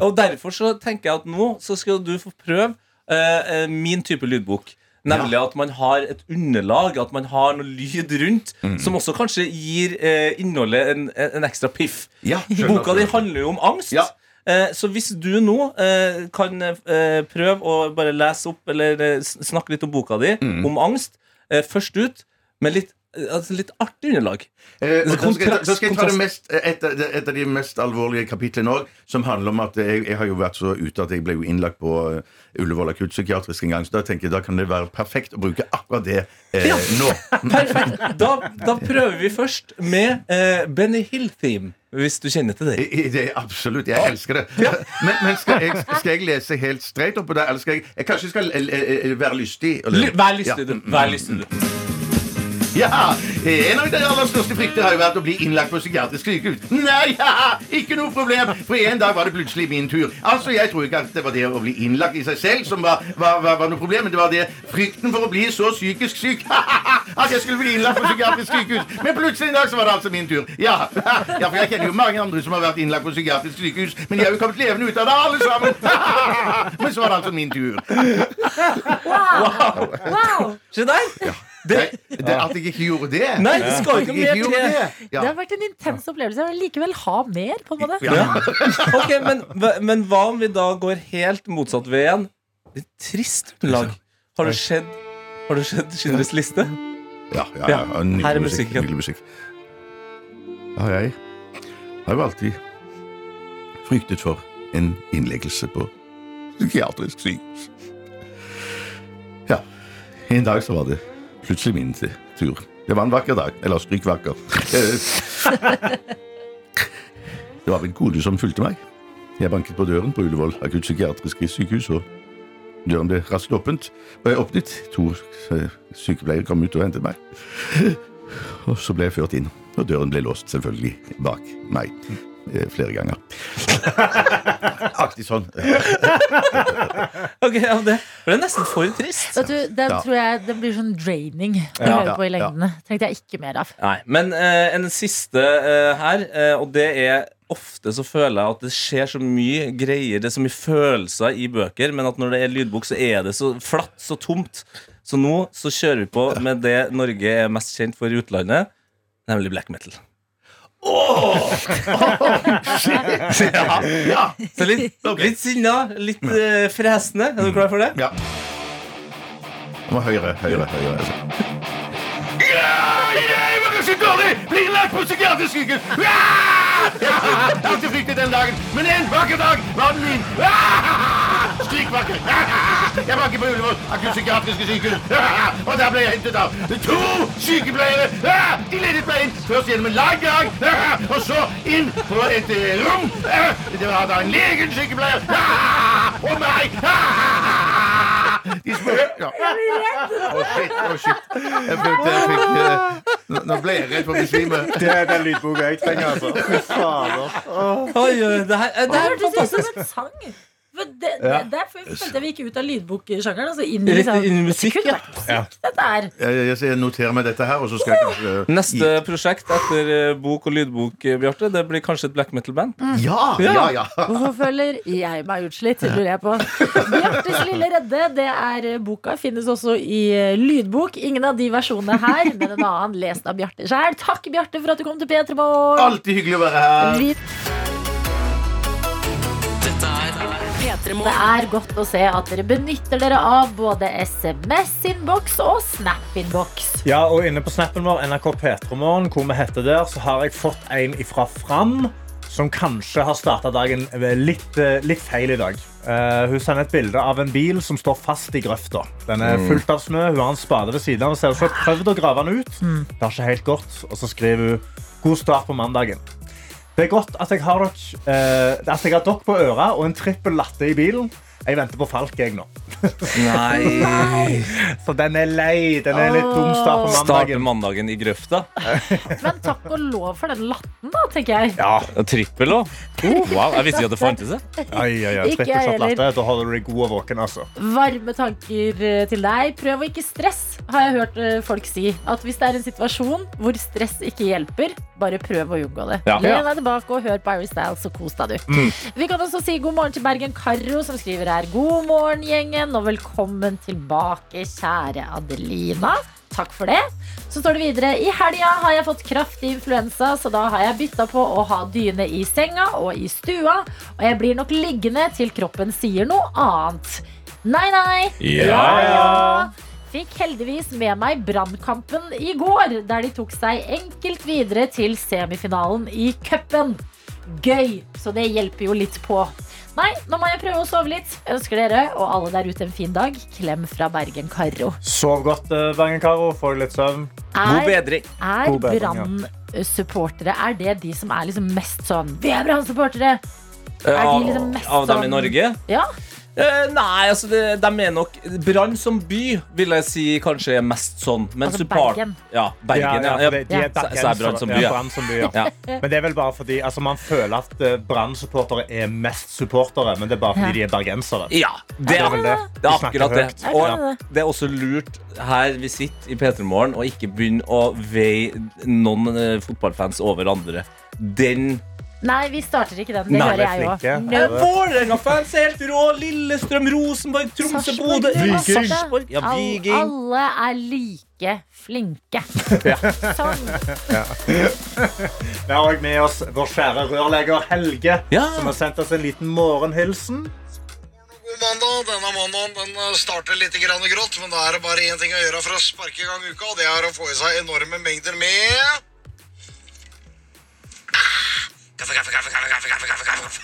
[SPEAKER 3] Og derfor så tenker jeg at nå så skal du få prøve eh, eh, min type lydbok. Nemlig at man har et underlag, at man har noe lyd rundt, som også kanskje gir eh, innholdet en, en ekstra piff.
[SPEAKER 7] Ja.
[SPEAKER 3] Boka di handler jo om angst.
[SPEAKER 7] Ja.
[SPEAKER 3] Eh, Så hvis du nå eh, kan eh, prøve å bare lese opp eller snakke litt om boka di,
[SPEAKER 7] Mm.
[SPEAKER 3] om angst, først ut med litt, altså litt artig underlag.
[SPEAKER 7] Eh, så, da skal, jeg ta, skal jeg ta det mest, et, av- et av de mest alvorlige kapitlene òg, som handler om at jeg, jeg har jo vært så ute at jeg ble jo innlagt på eh, Ullevål akuttpsykiatrisk en gang. Så da tenker jeg da kan det være perfekt å bruke akkurat det eh, nå. [laughs]
[SPEAKER 3] Perfekt. Da, da prøver vi først med eh, Benny Hill-theme, hvis du kjenner til det.
[SPEAKER 7] I- Det absolutt, Jeg elsker det. [laughs] Men, men skal, jeg, skal jeg lese helt streit opp på det, eller skal jeg, jeg kanskje skal eh, eh, være lystig? eller?
[SPEAKER 3] Vær lystig,
[SPEAKER 7] Ja.
[SPEAKER 3] du. Vær lystig, du. [laughs]
[SPEAKER 7] Ja, En av de aller største frykter har jo vært å bli innlagt på psykiatrisk sykehus. Nei, [laughs] ja, ikke noe problem, for en dag var det plutselig min tur. Altså, Jeg tror ikke at det var det å bli innlagt i seg selv som var, var, var, var noe problem, men det var det frykten for å bli så psykisk syk [laughs] at jeg skulle bli innlagt på psykiatrisk sykehus. Men plutselig en dag så var det altså min tur. Ja, ja for jeg kjenner jo mange andre som har vært innlagt på psykiatrisk sykehus, men de har jo kommet levende ut av det, alle sammen. Men så var det altså min tur.
[SPEAKER 2] Wow!
[SPEAKER 3] Se der.
[SPEAKER 7] Det, det, at jeg ikke gjorde det.
[SPEAKER 3] Nei, det skal ikke mer til.
[SPEAKER 7] det. Ja.
[SPEAKER 2] Det har vært en intens opplevelse. Jeg vil likevel ha mer, på en måte.
[SPEAKER 7] Ja.
[SPEAKER 3] Ok, men, men hva om vi da går helt motsatt ved igjen? Litt trist lag. Har det skjedd Har det skjedd Schindlers liste?
[SPEAKER 7] Ja, ja,
[SPEAKER 3] Ja,
[SPEAKER 7] ja. Nydelig
[SPEAKER 3] her er
[SPEAKER 7] musikk,
[SPEAKER 3] musikken.
[SPEAKER 7] nydelig musikk. Ja, jeg har jo alltid fryktet for en innleggelse på psykiatrisk sykehus. Ja, en dag så var det plutselig min tur. Det var en vakker dag. Eller stryk vakker. [laughs] Det var en kone som fulgte meg. Jeg banket på døren på Ullevål akuttpsykiatriske sykehus, og døren ble raskt åpent. Og jeg åpnet. To eh, sykepleiere kom ut og hentet meg. Og så ble jeg ført inn, og døren ble låst selvfølgelig bak meg. Eh, flere ganger. [laughs] Aktig sånn.
[SPEAKER 3] Ok, ja, det, ble nesten for trist.
[SPEAKER 2] Vet du, Den
[SPEAKER 7] Ja.
[SPEAKER 2] tror jeg den blir sånn draining å
[SPEAKER 7] Ja,
[SPEAKER 2] høre på i lengdene. Tenkte jeg ikke mer av.
[SPEAKER 3] Nei, Men eh, en siste eh, her, eh, og det er ofte så føler jeg at det skjer så mye greier, det er så mye følelser i bøker, men at når det er lydbok, så er det så flatt, så tomt. Så nå så kjører vi på med det Norge er mest kjent for i utlandet, nemlig black metal.
[SPEAKER 7] Ja, ja.
[SPEAKER 3] Så litt, litt sinna, litt eh, fresende. Er du klar for det?
[SPEAKER 7] ja. Det var høyre, høyre, høyre. Ja, jeg var så dårlig! Blir lagt på psykiatrisk sykehus! Ja! Jeg har ikke fryktet den dagen, men en vakker dag var den min! Ja! Strykvakker! [laughs] Jeg var ikke på Ullevål akuttpsykiatriske sykehus, [laughs] og der ble jeg hentet av to sykepleiere! [laughs] De ledet meg inn, først gjennom en lang gang, og så inn på et eh, rom! Det var da en legen sykepleier! Og meg! De spør... Ja. Å, shit, å, shit. Jeg følte jeg fikk uh, nå- ble jeg redd for å besvime.
[SPEAKER 4] Det er den lydboka jeg trenger, altså. Fy fader.
[SPEAKER 3] Oi, oi, det her, eh, det
[SPEAKER 2] Det
[SPEAKER 3] her er
[SPEAKER 2] hørtes ut som en sang. For det, det, derfor følte jeg vi gikk ut av lydboksjangeren. Altså inn i liksom,
[SPEAKER 3] inn i musikk,
[SPEAKER 2] det kunne
[SPEAKER 3] ja.
[SPEAKER 2] vært musikk, dette her.
[SPEAKER 7] Jeg, jeg, jeg noterer meg dette her, og så skal jeg kanskje
[SPEAKER 3] Neste prosjekt etter eh, bok og lydbok, eh, Bjarte, det blir kanskje et black metal-band?
[SPEAKER 7] Ja! Ja, ja.
[SPEAKER 2] Hvorfor [laughs] føler jeg meg utslitt, lurer jeg på. Bjartes lille redde, det er boka. Finnes også i eh, lydbok. Ingen av de versjonene her, men en annen lest av Bjarte sjøl. Takk, Bjarte, for at du kom til P3 Morgen.
[SPEAKER 7] Alltid hyggelig å være her.
[SPEAKER 2] Vi- Det er godt å se at dere benytter dere av både SMS-innboks og Snap-innboks.
[SPEAKER 4] Ja, og inne på snappen vår, NRK P3morgen, hvor vi heter der, så har jeg fått en ifra Fram som kanskje har starta dagen litt, eh, litt feil i dag. Uh, hun sender et bilde av en bil som står fast i grøfta. Den er fullt av snø. Hun har en spade ved siden av og ser ut som hun har prøvd å grave den ut. Det har ikke helt gått. Og så skriver hun god start på mandagen. Det er godt at jeg har dere, eh, at jeg har dere på øra og en trippel latte i bilen. Jeg venter på Falk, jeg nå.
[SPEAKER 3] Nei. [laughs]
[SPEAKER 4] Så den er lei. Den er litt dum start på mandagen.
[SPEAKER 3] Starter mandagen i grøfta. [laughs]
[SPEAKER 2] Men takk og lov for den latten, da, tenker jeg.
[SPEAKER 4] Ja,
[SPEAKER 3] Trippel òg. Wow, jeg visste ikke at det fantes.
[SPEAKER 2] Ai,
[SPEAKER 4] ai,
[SPEAKER 2] ai.
[SPEAKER 4] latte. Da holder du deg god og våken. altså.
[SPEAKER 2] Varme tanker eh, til deg. Prøv å ikke stress, har jeg hørt eh, folk si. At hvis det er en situasjon hvor stress ikke hjelper, bare prøv å unngå det.
[SPEAKER 3] Ja.
[SPEAKER 2] Len deg tilbake og hør på Iris Styles, så kos deg, du.
[SPEAKER 3] Mm.
[SPEAKER 2] Vi kan også si god morgen til Bergen Karro, som skriver her. God morgen, gjengen, og velkommen tilbake, kjære Adelina. Takk for det. Så står det videre I helga har jeg fått kraftig influensa, så da har jeg bytta på å ha dyne i senga og i stua. Og jeg blir nok liggende til kroppen sier noe annet. Nei, nei.
[SPEAKER 3] Ja,
[SPEAKER 2] Ja, ja. Fikk heldigvis med meg Brannkampen i går, der de tok seg enkelt videre til semifinalen i cupen. Gøy, så det hjelper jo litt på. Nei, nå må jeg prøve å sove litt. Jeg ønsker dere og alle der ute en fin dag. Klem fra Bergen Karro.
[SPEAKER 4] Sov godt, eh, Bergen-Karo. Få litt søvn.
[SPEAKER 3] God
[SPEAKER 2] Er,
[SPEAKER 3] bedring.
[SPEAKER 2] er
[SPEAKER 4] God bedring, ja.
[SPEAKER 2] Brann-supportere Er det de som er liksom mest sånn Vi er Brann-supportere!
[SPEAKER 3] Eh,
[SPEAKER 2] Er de
[SPEAKER 3] Av,
[SPEAKER 2] liksom mest
[SPEAKER 3] av dem i
[SPEAKER 2] sånn-
[SPEAKER 3] Norge?
[SPEAKER 2] Ja.
[SPEAKER 3] Eh, nei, altså det, de er nok Brann som by vil jeg si kanskje er mest sånn. Men
[SPEAKER 2] Altså
[SPEAKER 3] support-
[SPEAKER 2] Bergen.
[SPEAKER 3] Ja, Bergen. Ja, ja,
[SPEAKER 4] det- de
[SPEAKER 2] Ja.
[SPEAKER 4] er
[SPEAKER 3] Så- så er Brann som by,
[SPEAKER 4] Ja,
[SPEAKER 3] ja.
[SPEAKER 4] Brann som by, ja.
[SPEAKER 3] Ja.
[SPEAKER 4] Men det er vel bare fordi altså, man føler at uh, Brann-supportere er mest supportere, men det er bare fordi
[SPEAKER 2] Ja.
[SPEAKER 4] de er bergensere.
[SPEAKER 3] ja, det
[SPEAKER 4] Det
[SPEAKER 3] er
[SPEAKER 4] det.
[SPEAKER 3] Det er akkurat det.
[SPEAKER 4] høyt.
[SPEAKER 3] Og
[SPEAKER 2] det.
[SPEAKER 3] er også lurt her vi sitter i P3 Morgen, å ikke begynne å veie noen eh, fotballfans over andre. Den
[SPEAKER 2] Nei, vi starter ikke den. Det
[SPEAKER 4] Nei,
[SPEAKER 2] hører
[SPEAKER 4] er
[SPEAKER 2] jeg òg.
[SPEAKER 4] No.
[SPEAKER 3] Vålerenga-fans er helt rå! Lillestrøm, Rosenborg, Tromsø, Bodø
[SPEAKER 2] Viking.
[SPEAKER 3] Sarpsborg. Ja, Viking.
[SPEAKER 2] Alle er like flinke. Sånn.
[SPEAKER 4] Vi har også med oss vår kjære rørlegger Helge,
[SPEAKER 3] Ja.
[SPEAKER 4] som har sendt oss en liten morgenhilsen.
[SPEAKER 8] God mandag. Denne mandagen den eh, starter litt grann grått, men da er det bare én ting å gjøre for å sparke i gang uka, og det er å få i seg enorme mengder med Kaffe, kaffe, kaffe, kaffe, kaffe, kaffe, kaffe, kaffe.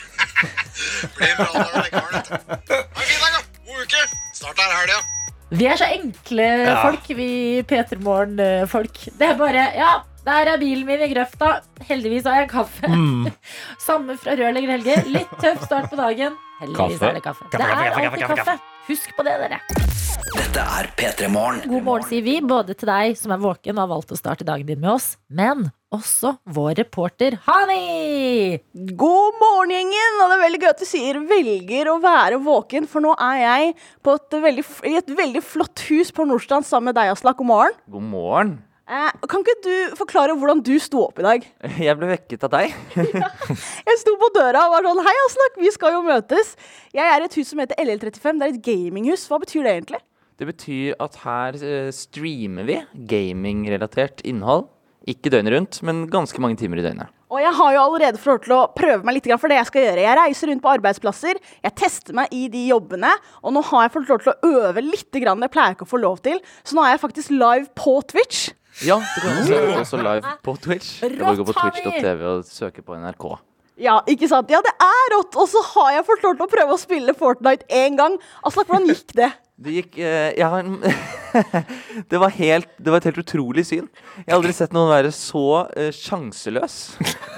[SPEAKER 8] Blir bra når det vet du. Ha en fin dag, da. God uke. Snart er helga.
[SPEAKER 2] Vi er så enkle folk, vi P3 Morgen-folk. Det er bare Ja, der er bilen min i grøfta. Heldigvis har jeg kaffe. [laughs] Samme fra rørlegger Helge. Litt tøff start på dagen. Heldigvis
[SPEAKER 3] Kaffe.
[SPEAKER 2] er det kaffe.
[SPEAKER 4] Kaffe,
[SPEAKER 2] Det
[SPEAKER 4] kaffe,
[SPEAKER 2] er
[SPEAKER 4] kaffe,
[SPEAKER 2] alltid
[SPEAKER 4] kaffe,
[SPEAKER 2] kaffe. Husk på det, dere.
[SPEAKER 5] Dette er P3 Morgen.
[SPEAKER 2] God morgen, sier vi, både til deg som er våken og har valgt å starte dagen din med oss, men også vår reporter Hani.
[SPEAKER 9] God morgen, gjengen! Og det er veldig gøy at du sier 'velger å være våken', for nå er jeg på et veldig, i et veldig flott hus på Nordstrand sammen med deg, Aslak. God morgen.
[SPEAKER 10] God morgen.
[SPEAKER 9] Eh, kan ikke du forklare hvordan du sto opp i dag? [laughs]
[SPEAKER 10] Jeg ble vekket av deg. [laughs]
[SPEAKER 9] Jeg sto på døra og var sånn 'Hei, Aslak, vi skal jo møtes'. Jeg er i et hus som heter LL35. Det er et gaminghus. Hva betyr det egentlig?
[SPEAKER 10] Det betyr at her eh, streamer vi gamingrelatert innhold. Ikke døgnet rundt, men ganske mange timer i døgnet.
[SPEAKER 9] Og jeg har jo allerede fått lov til å prøve meg litt for det jeg skal gjøre. Jeg reiser rundt på arbeidsplasser, jeg tester meg i de jobbene, og nå har jeg fått lov til å øve litt. Grann. Det pleier jeg ikke å få lov til. Så nå er jeg faktisk live på Twitch.
[SPEAKER 10] Ja, du kan se også live på Twitch. Du kan gå på twitch.tv og søke på NRK.
[SPEAKER 9] Ja, ikke sant? Ja, det er rått! Og så har jeg fått lov til å prøve å spille Fortnite én gang. Aslak, hvordan gikk det?
[SPEAKER 10] Det gikk eh, Jeg har [laughs] det, var helt, det var et helt utrolig syn. Jeg har aldri sett noen være så eh, sjanseløs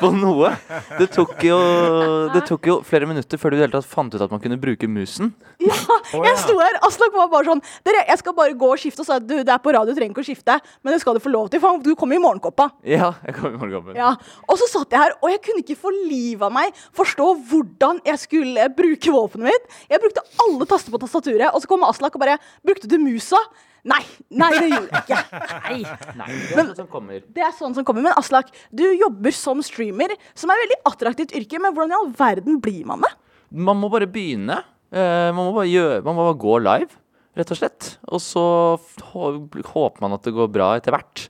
[SPEAKER 10] på noe. Det tok, jo, det tok jo flere minutter før du i hele tatt fant ut at man kunne bruke musen.
[SPEAKER 9] Ja, jeg sto her. Aslak var bare sånn Dere, jeg skal bare gå og skifte. Og sa du, det er på radio, du trenger ikke å skifte. Men det skal du få lov til, for du kommer i morgenkåpa.
[SPEAKER 10] Ja, jeg kom i morgenkampen.
[SPEAKER 9] Ja, Og så satt jeg her, og jeg kunne ikke for livet av meg forstå hvordan jeg skulle bruke våpenet mitt. Jeg brukte alle taster på tastaturet, og så kom Aslak og bare Brukte du musa? Nei, nei, det gjorde jeg ikke.
[SPEAKER 2] Nei.
[SPEAKER 10] Nei, det er sånn som kommer.
[SPEAKER 9] Det er sånn som kommer. Men Aslak, du jobber som streamer, som er et veldig attraktivt yrke. Men hvordan i all verden blir man det?
[SPEAKER 10] Man må bare begynne. Eh, man, må bare gjøre, man må bare gå live, rett og slett. Og så håper man at det går bra etter hvert.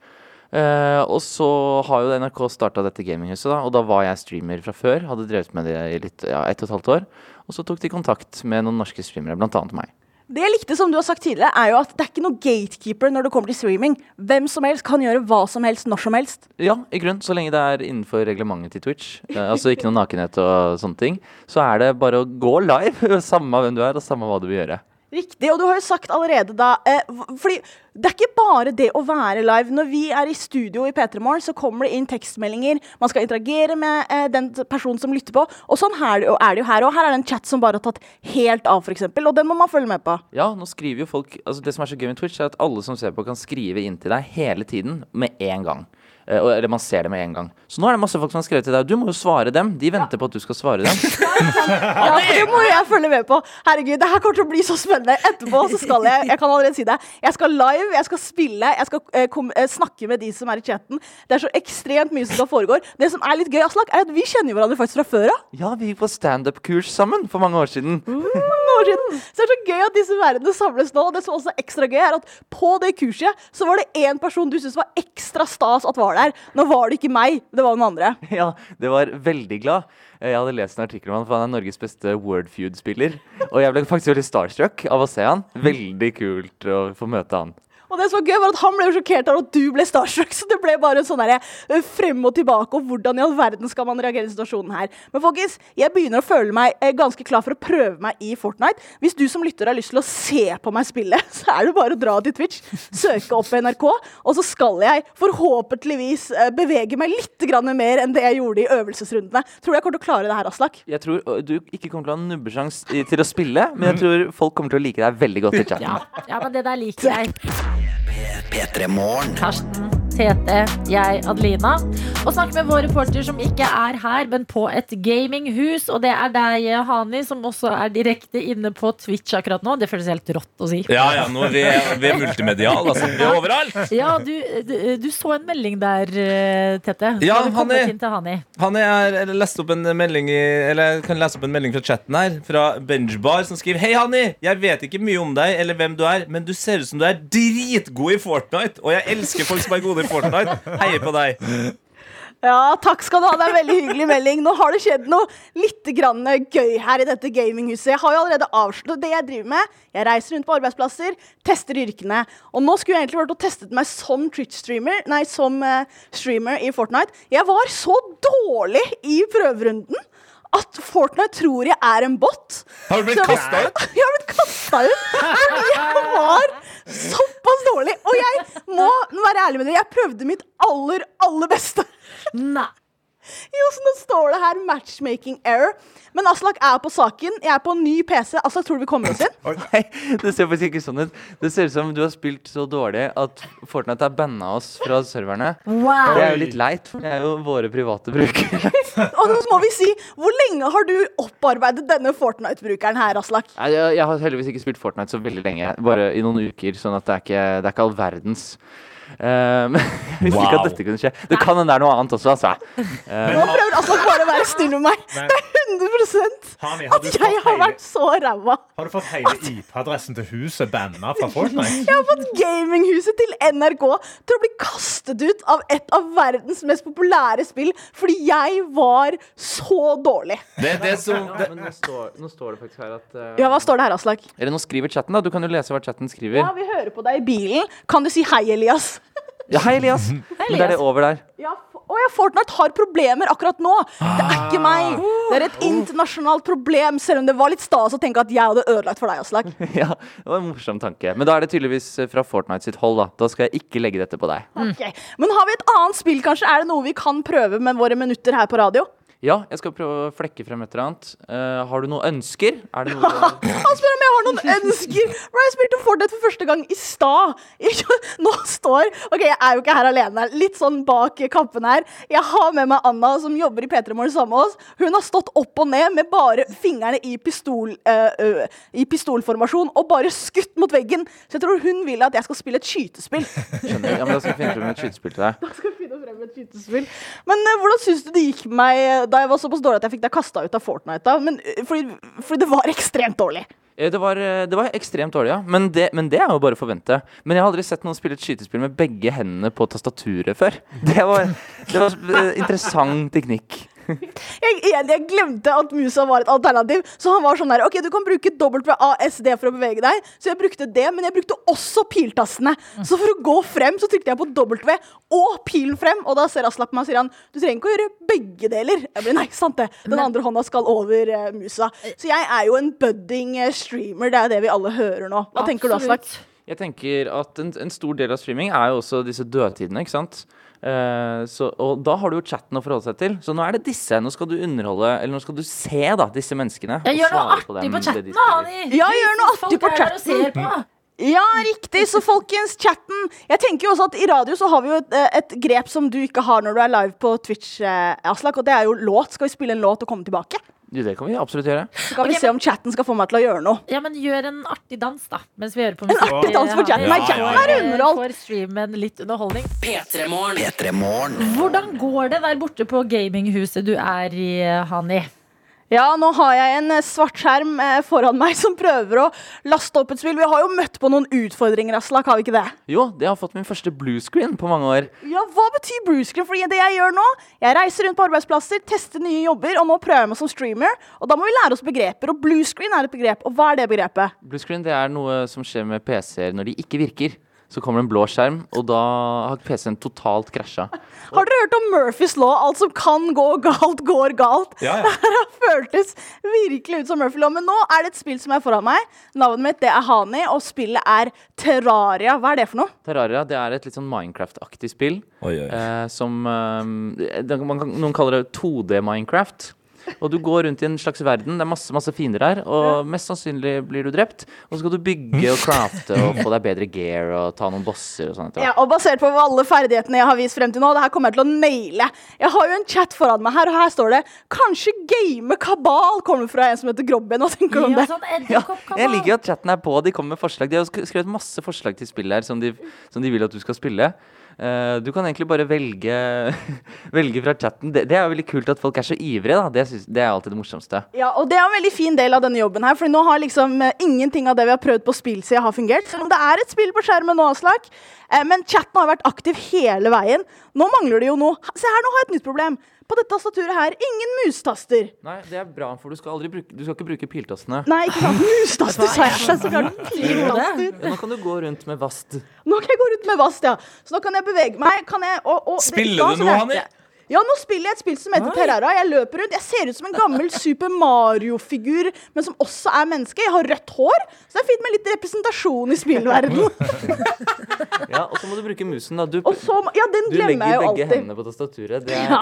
[SPEAKER 10] Uh, og så har jo NRK starta dette gaminghuset, da, og da var jeg streamer fra før. Hadde drevet med det i litt, ja, ett og et halvt år. Og så tok de kontakt med noen norske streamere, blant annet meg.
[SPEAKER 9] Det jeg likte, som du har sagt tidligere, er jo at det er ikke noe gatekeeper når det kommer til streaming. Hvem som helst kan gjøre hva som helst når som helst.
[SPEAKER 10] Ja, i grunn, så lenge det er innenfor reglementet til Twitch, eh, altså ikke noe nakenhet og sånne ting, så er det bare å gå live, [laughs] samme hvem du er, og samme hva du vil gjøre.
[SPEAKER 9] Riktig, og du har jo sagt allerede da eh, Fordi det er ikke bare det å være live. Når vi er i studio i P3 Morgen, så kommer det inn tekstmeldinger. Man skal interagere med eh, den personen som lytter på. Og sånn her, er det jo her. Og her er det en chat som bare har tatt helt av, f.eks. Og den må man følge med på.
[SPEAKER 10] Ja, nå skriver jo folk altså Det som er så gøy med Twitch, er at alle som ser på, kan skrive inn til deg hele tiden med en gang. Eh, og- eller man ser det med en gang. Så nå er det masse folk som har skrevet til deg. Du må jo svare dem. De venter på at du skal svare dem. [laughs]
[SPEAKER 9] Ja, for det må jeg følge med på. Herregud, det her kommer til å bli så spennende. Etterpå så skal jeg Jeg kan allerede si det. Jeg skal live, jeg skal spille, jeg skal eh, kom, eh, snakke med de som er i chatten. Det er så ekstremt mye som skal foregå. Det som er litt gøy, Aslak, er at vi kjenner jo hverandre faktisk fra før av.
[SPEAKER 10] Ja, vi gikk på standup-kurs sammen for mange år siden.
[SPEAKER 9] mange år siden. Så det er så gøy at disse verdenene samles nå. Og det som også er ekstra gøy, er at på det kurset så var det én person du syntes var ekstra stas at var der. Nå var det ikke meg, det var noen andre. [laughs]
[SPEAKER 10] Ja, det var veldig glad. Eh, Jeg hadde lest en artikkel om han, for han er Norges beste Wordfeud-spiller. Og jeg ble faktisk veldig starstruck av å se han. Veldig kult å få møte han.
[SPEAKER 9] Og det som var gøy var at Han ble jo sjokkert av at du ble starstruck, så det ble bare sånn derre, eh, frem og tilbake. Og hvordan i all verden skal man reagere i situasjonen her? Men folkens, jeg begynner å føle meg eh, ganske klar for å prøve meg i Fortnite. Hvis du som lytter har lyst til å se på meg spille, [laughs] så er det bare å dra til Twitch, søke opp NRK, og så skal jeg forhåpentligvis eh, bevege meg litt mer enn det jeg gjorde i øvelsesrundene. Tror du jeg kommer til å klare det her, Aslak?
[SPEAKER 10] Jeg tror du ikke kommer til å ha nubbesjans til å spille, men jeg tror folk kommer til å like deg veldig godt i chatten.
[SPEAKER 2] Ja, ja, men det der liker jeg.
[SPEAKER 5] P3 Morgen.
[SPEAKER 2] Karsten, Tete, jeg, Adelina. Og snakke med vår reporter som ikke er her, men på et gaminghus. Og det er deg, Hani, som også er direkte inne på Twitch akkurat nå. Det føles helt rått å si.
[SPEAKER 3] Ja, ja, nå er vi, vi er multimedial, altså. Vi er overalt.
[SPEAKER 2] Ja, du, du, du så en melding der, Tete.
[SPEAKER 3] Ja, Hani.
[SPEAKER 2] til Hani?
[SPEAKER 3] jeg har lest opp en melding i, Eller jeg kan lese opp en melding fra chatten her Fra Benjbar som skriver Hei Hani! jeg vet ikke mye om deg Eller hvem du er, men du ser ut som du er dritgod i Fortnite Og jeg elsker folk som er gode i Fortnite Heier på deg
[SPEAKER 9] Ja, takk skal du ha. Det er en veldig hyggelig melding. Nå har det skjedd noe litt grann gøy her i dette gaminghuset. Jeg har jo allerede avslørt det jeg driver med. Jeg reiser rundt på arbeidsplasser, tester yrkene. Og nå skulle jeg egentlig vært og testet meg som Twitch-streamer, nei, som eh, streamer i Fortnite. Jeg var så dårlig i prøverunden at Fortnite tror jeg er en bot.
[SPEAKER 3] Har du blitt kasta ut? [laughs]
[SPEAKER 9] Jeg har blitt kasta ut. Fordi jeg var såpass dårlig. Og jeg må være ærlig med dere, jeg prøvde mitt aller, aller beste.
[SPEAKER 2] Nei.
[SPEAKER 9] Jo, så nå står det her 'matchmaking error'. Men Aslak er på saken. Jeg er på en ny PC. Aslak, tror du vi kommer oss inn? [laughs]
[SPEAKER 10] Nei, det ser faktisk ikke sånn ut. Det ser ut som du har spilt så dårlig at Fortnite har banna oss fra serverne.
[SPEAKER 2] Wow.
[SPEAKER 10] Det er jo litt leit, for det er jo våre private brukere. [laughs]
[SPEAKER 9] Og nå må vi si, hvor lenge har du opparbeidet denne Fortnite-brukeren her, Aslak?
[SPEAKER 10] Nei, jeg, jeg har heldigvis ikke spilt Fortnite så veldig lenge. Bare i noen uker, sånn at det er ikke, det er ikke all verdens. Eh, men [laughs] jeg visste ikke
[SPEAKER 4] Wow.
[SPEAKER 10] at dette kunne skje. Det kan hende det er noe annet også, altså. Uh,
[SPEAKER 9] Nå prøver Aslak bare å være snill med meg.
[SPEAKER 4] Men-
[SPEAKER 9] Det er 100
[SPEAKER 4] Hani,
[SPEAKER 9] at jeg har
[SPEAKER 4] hele-
[SPEAKER 9] vært så ræva.
[SPEAKER 4] Har du fått hele IP-adressen til huset banna fra Fortnite? [laughs]
[SPEAKER 9] Jeg har fått gaminghuset til NRK til å bli kastet ut av et av verdens mest populære spill fordi jeg var så dårlig.
[SPEAKER 3] Det er det som
[SPEAKER 10] ja, nå står, nå står det faktisk her at uh,
[SPEAKER 9] Ja, hva står det her, Aslak?
[SPEAKER 10] Eller nå skriver chatten, da. Du kan jo lese hva chatten skriver.
[SPEAKER 9] Ja, vi hører på deg i bilen. Kan du si hei, Elias?
[SPEAKER 10] Ja, hei, Elias. Men det er det over der.
[SPEAKER 9] Ja, å ja, Fortnite har problemer akkurat nå. Det er ikke meg. Det er et internasjonalt problem, selv om det var litt stas å tenke at jeg hadde ødelagt for deg, Aslak. [laughs]
[SPEAKER 10] Ja, det var en morsom tanke. Men da er det tydeligvis eh, fra Fortnite sitt hold, da. Da skal jeg ikke legge dette på deg.
[SPEAKER 9] Okay. Men har vi et annet spill, kanskje? Er det noe vi kan prøve med våre minutter her på radio?
[SPEAKER 10] Ja, jeg skal prøve å flekke frem et eller annet. Uh, har du noen ønsker? Er det noe [laughs]
[SPEAKER 9] Han spør om jeg har noen ønsker. Bro, jeg spilte Fortnite for første gang i stad. [laughs] Nå står Ok, jeg er jo ikke her alene. Litt sånn bak kappen her. Jeg har med meg Anna, som jobber i P3 Morgen sammen med oss. Hun har stått opp og ned med bare fingrene i, pistol, uh, uh, i pistolformasjon og bare skutt mot veggen. Så jeg tror hun vil at jeg skal spille et skytespill.
[SPEAKER 10] skjønner? Ja, men Da skal jeg finne frem et skytespill til deg.
[SPEAKER 9] Da skal finne frem et skytespill. Men øh, hvordan syns du det gikk med meg da jeg var såpass dårlig at jeg fikk deg kasta ut av Fortnite? da? Men, øh, fordi, fordi det var ekstremt dårlig.
[SPEAKER 10] Eh, Det var, eh, det var ekstremt dårlig, ja. Men det, men det er jo bare å forvente. Men jeg har aldri sett noen spille et skytespill med begge hendene på tastaturet før. [laughs] Det var, det var eh, interessant teknikk. [laughs]
[SPEAKER 9] Jeg, jeg, jeg glemte at musa var et alternativ. Så han var sånn her OK, du kan bruke WASD for å bevege deg. Så jeg brukte det, men jeg brukte også piltastene. Så for å gå frem, så trykte jeg på W og pilen frem. Og da ser Aslak på meg og sier han du trenger ikke å gjøre begge deler. Jeg blir nei, sant det. Den andre hånda skal over uh, musa. Så jeg er jo en budding eh, streamer. Det er det vi alle hører nå. Hva tenker du, Aslak?
[SPEAKER 10] Jeg tenker at en, en stor del av streaming er jo også disse dødtidene, ikke sant. Eh, så, og da har du jo chatten å forholde seg til. Så nå er det disse. Nå skal du underholde Eller nå skal du se da disse menneskene.
[SPEAKER 2] Jeg gjør noe
[SPEAKER 10] artig på dem
[SPEAKER 2] på chatten, da. Ani.
[SPEAKER 9] Ja, gjør noe artig på chatten. Ja, riktig. Så folkens, chatten. Jeg tenker jo også at I radio så har vi jo et, eh, et grep som du ikke har når du er live på Twitch, eh, Aslak, og det er jo låt. Skal vi spille en låt og komme tilbake?
[SPEAKER 10] Jo, det kan vi absolutt gjøre.
[SPEAKER 2] Skal
[SPEAKER 9] vi okay, se om chatten skal få meg til å gjøre noe.
[SPEAKER 2] Ja, men gjør en artig dans, da. Mens vi hører på
[SPEAKER 9] En artig dans for chatten. Nei, chatten er underholdt.
[SPEAKER 2] For streamen litt underholdning.
[SPEAKER 1] P3morgen.
[SPEAKER 5] P3 Morgen.
[SPEAKER 2] Hvordan går det der borte på gaminghuset du er i, Hani?
[SPEAKER 9] Ja, nå har jeg en eh, svart skjerm eh, foran meg som prøver å laste opp et spill. Vi har jo møtt på noen utfordringer, Aslak, har vi ikke det?
[SPEAKER 10] Jo, det har fått min første blue screen på mange år.
[SPEAKER 9] Ja, Hva betyr blue screen? Fordi det jeg gjør nå, jeg reiser rundt på arbeidsplasser, tester nye jobber, og nå prøver jeg meg som streamer. Og da må vi lære oss begreper, og blue screen er et begrep. Og hva er det begrepet?
[SPEAKER 10] Blue screen det er noe som skjer med PC-er når de ikke virker. Så kommer det en blå skjerm, og da har PC-en totalt krasja.
[SPEAKER 9] Har dere hørt om Murphys law? Alt som kan gå galt, går galt.
[SPEAKER 4] Ja, ja. [laughs]
[SPEAKER 9] Det har føltes virkelig ut som Murphy law. Men nå er det et spill som er foran meg. Navnet mitt det er Hani, og spillet er Terraria. Hva er det for noe?
[SPEAKER 10] Terraria det er et litt sånn Minecraft-aktig spill.
[SPEAKER 3] Oi, oi.
[SPEAKER 10] Eh, som eh, man kan, Noen kaller det 2D-Minecraft. Og du går rundt i en slags verden. Det er masse masse fiender her. Og mest sannsynlig blir du drept. Og så skal du bygge og crafte og få deg bedre gear og ta noen bosser og sånt.
[SPEAKER 9] Ja, og Basert på alle ferdighetene jeg har vist frem til nå, det her kommer jeg til å naile. Jeg har jo en chat foran meg her, og her står det 'Kanskje game kabal' kommer fra en som heter Grobben. Hva tenker du om
[SPEAKER 2] Ja,
[SPEAKER 9] det?
[SPEAKER 2] sånn
[SPEAKER 10] Ja, jeg liker jo at chatten er på. De kommer med forslag. De har skrevet masse forslag til spill her som de, som de vil at du skal spille. Eh, du kan egentlig bare velge, [laughs] velge fra chatten. Det, det er jo veldig kult at folk er så ivrige. da Det, synes, det er alltid det morsomste.
[SPEAKER 9] Ja, og det er en veldig fin del av denne jobben her, for nå har liksom eh, ingenting av det vi har prøvd på spillsida har fungert. Selv det er et spill på skjermen nå, Aslak. Eh, men chatten har vært aktiv hele veien. Nå mangler det jo noe. Se her, nå har jeg et nytt problem. På dette tastaturet her, ingen mustaster.
[SPEAKER 10] Nei, det er bra, for du skal aldri bruke, du skal ikke bruke piltastene.
[SPEAKER 9] Nei, ikke sant. Mustaster, sa jeg. Det så klart piltaster.
[SPEAKER 10] Ja, nå kan du gå rundt med vast.
[SPEAKER 9] Nå kan jeg gå rundt med vast, ja. Så nå kan jeg bevege meg. Kan jeg, og, og,
[SPEAKER 3] Spiller
[SPEAKER 9] da
[SPEAKER 3] du
[SPEAKER 9] noe,
[SPEAKER 3] Hanni?
[SPEAKER 9] Ja, nå spiller jeg et spill som heter Terrara. Jeg løper rundt. Jeg ser ut som en gammel Super Mario-figur, men som også er menneske. Jeg har rødt hår, så det er fint med litt representasjon i spillverdenen. [laughs]
[SPEAKER 10] Så må du bruke musen, da. Du,
[SPEAKER 9] Og så, ja, den
[SPEAKER 10] du legger begge
[SPEAKER 9] alltid.
[SPEAKER 10] hendene på tastaturet. Det er,
[SPEAKER 9] Ja,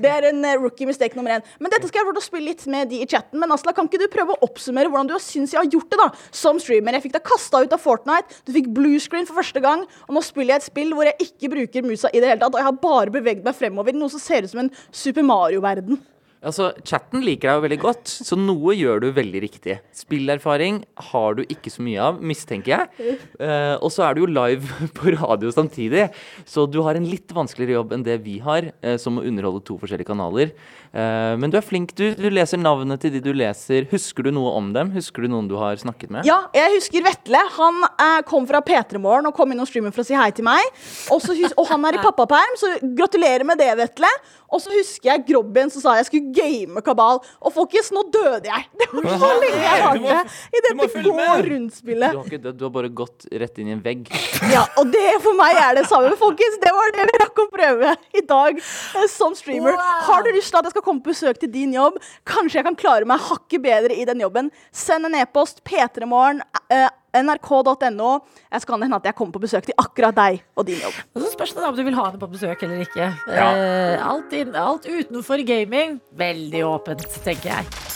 [SPEAKER 9] det er en eh, rookie mistake nummer én. Men dette skal jeg prøve å spille litt med de i chatten. Men Asla, kan ikke du prøve å oppsummere hvordan du syns jeg har gjort det da som streamer? Jeg fikk deg kasta ut av Fortnite, du fikk blue screen for første gang, og nå spiller jeg et spill hvor jeg ikke bruker musa i det hele tatt, og jeg har bare beveget meg fremover i noe som ser ut som en Super Mario-verden.
[SPEAKER 10] Altså, Chatten liker deg jo veldig godt, så noe gjør du veldig riktig. Spillerfaring har du ikke så mye av, mistenker jeg. Eh, og så er du jo live [laughs] på radio samtidig, så du har en litt vanskeligere jobb enn det vi har, eh, som å underholde to forskjellige kanaler. Eh, men du er flink. Du, du leser navnet til de du leser. Husker du noe om dem? Husker du noen du har snakket med?
[SPEAKER 9] Ja, jeg husker Vetle. Han eh, kom fra P3 Morgen og kom inn og streamet for å si hei til meg. Også, og han er i [laughs] pappaperm, så gratulerer med det, Vetle. Og så husker jeg Grobben som sa jeg skulle game Kabal. Og folkens, nå døde jeg! Det var så lenge jeg
[SPEAKER 10] har
[SPEAKER 9] det i dette gå-rundspillet.
[SPEAKER 10] Du har ikke dødd, du har bare gått rett inn i en vegg.
[SPEAKER 9] Ja, og det for meg er det samme, folkens. Det var det vi rakk å prøve i dag eh, som streamer. Har du lyst til at jeg skal komme på besøk til din jobb? Kanskje jeg kan klare meg hakket bedre i den jobben? Send en e-post. P3morgen. eh, nrk.no. Jeg skal hende at jeg kommer på besøk til akkurat deg og din jobb.
[SPEAKER 2] Og så spørs det om du vil ha henne på besøk eller ikke.
[SPEAKER 9] Ja.
[SPEAKER 2] Eh, alt, inn, alt utenfor gaming, veldig åpent, tenker jeg.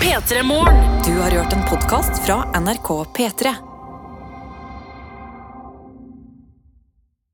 [SPEAKER 1] P3 Morgen. Du har hørt en podkast fra NRK P3.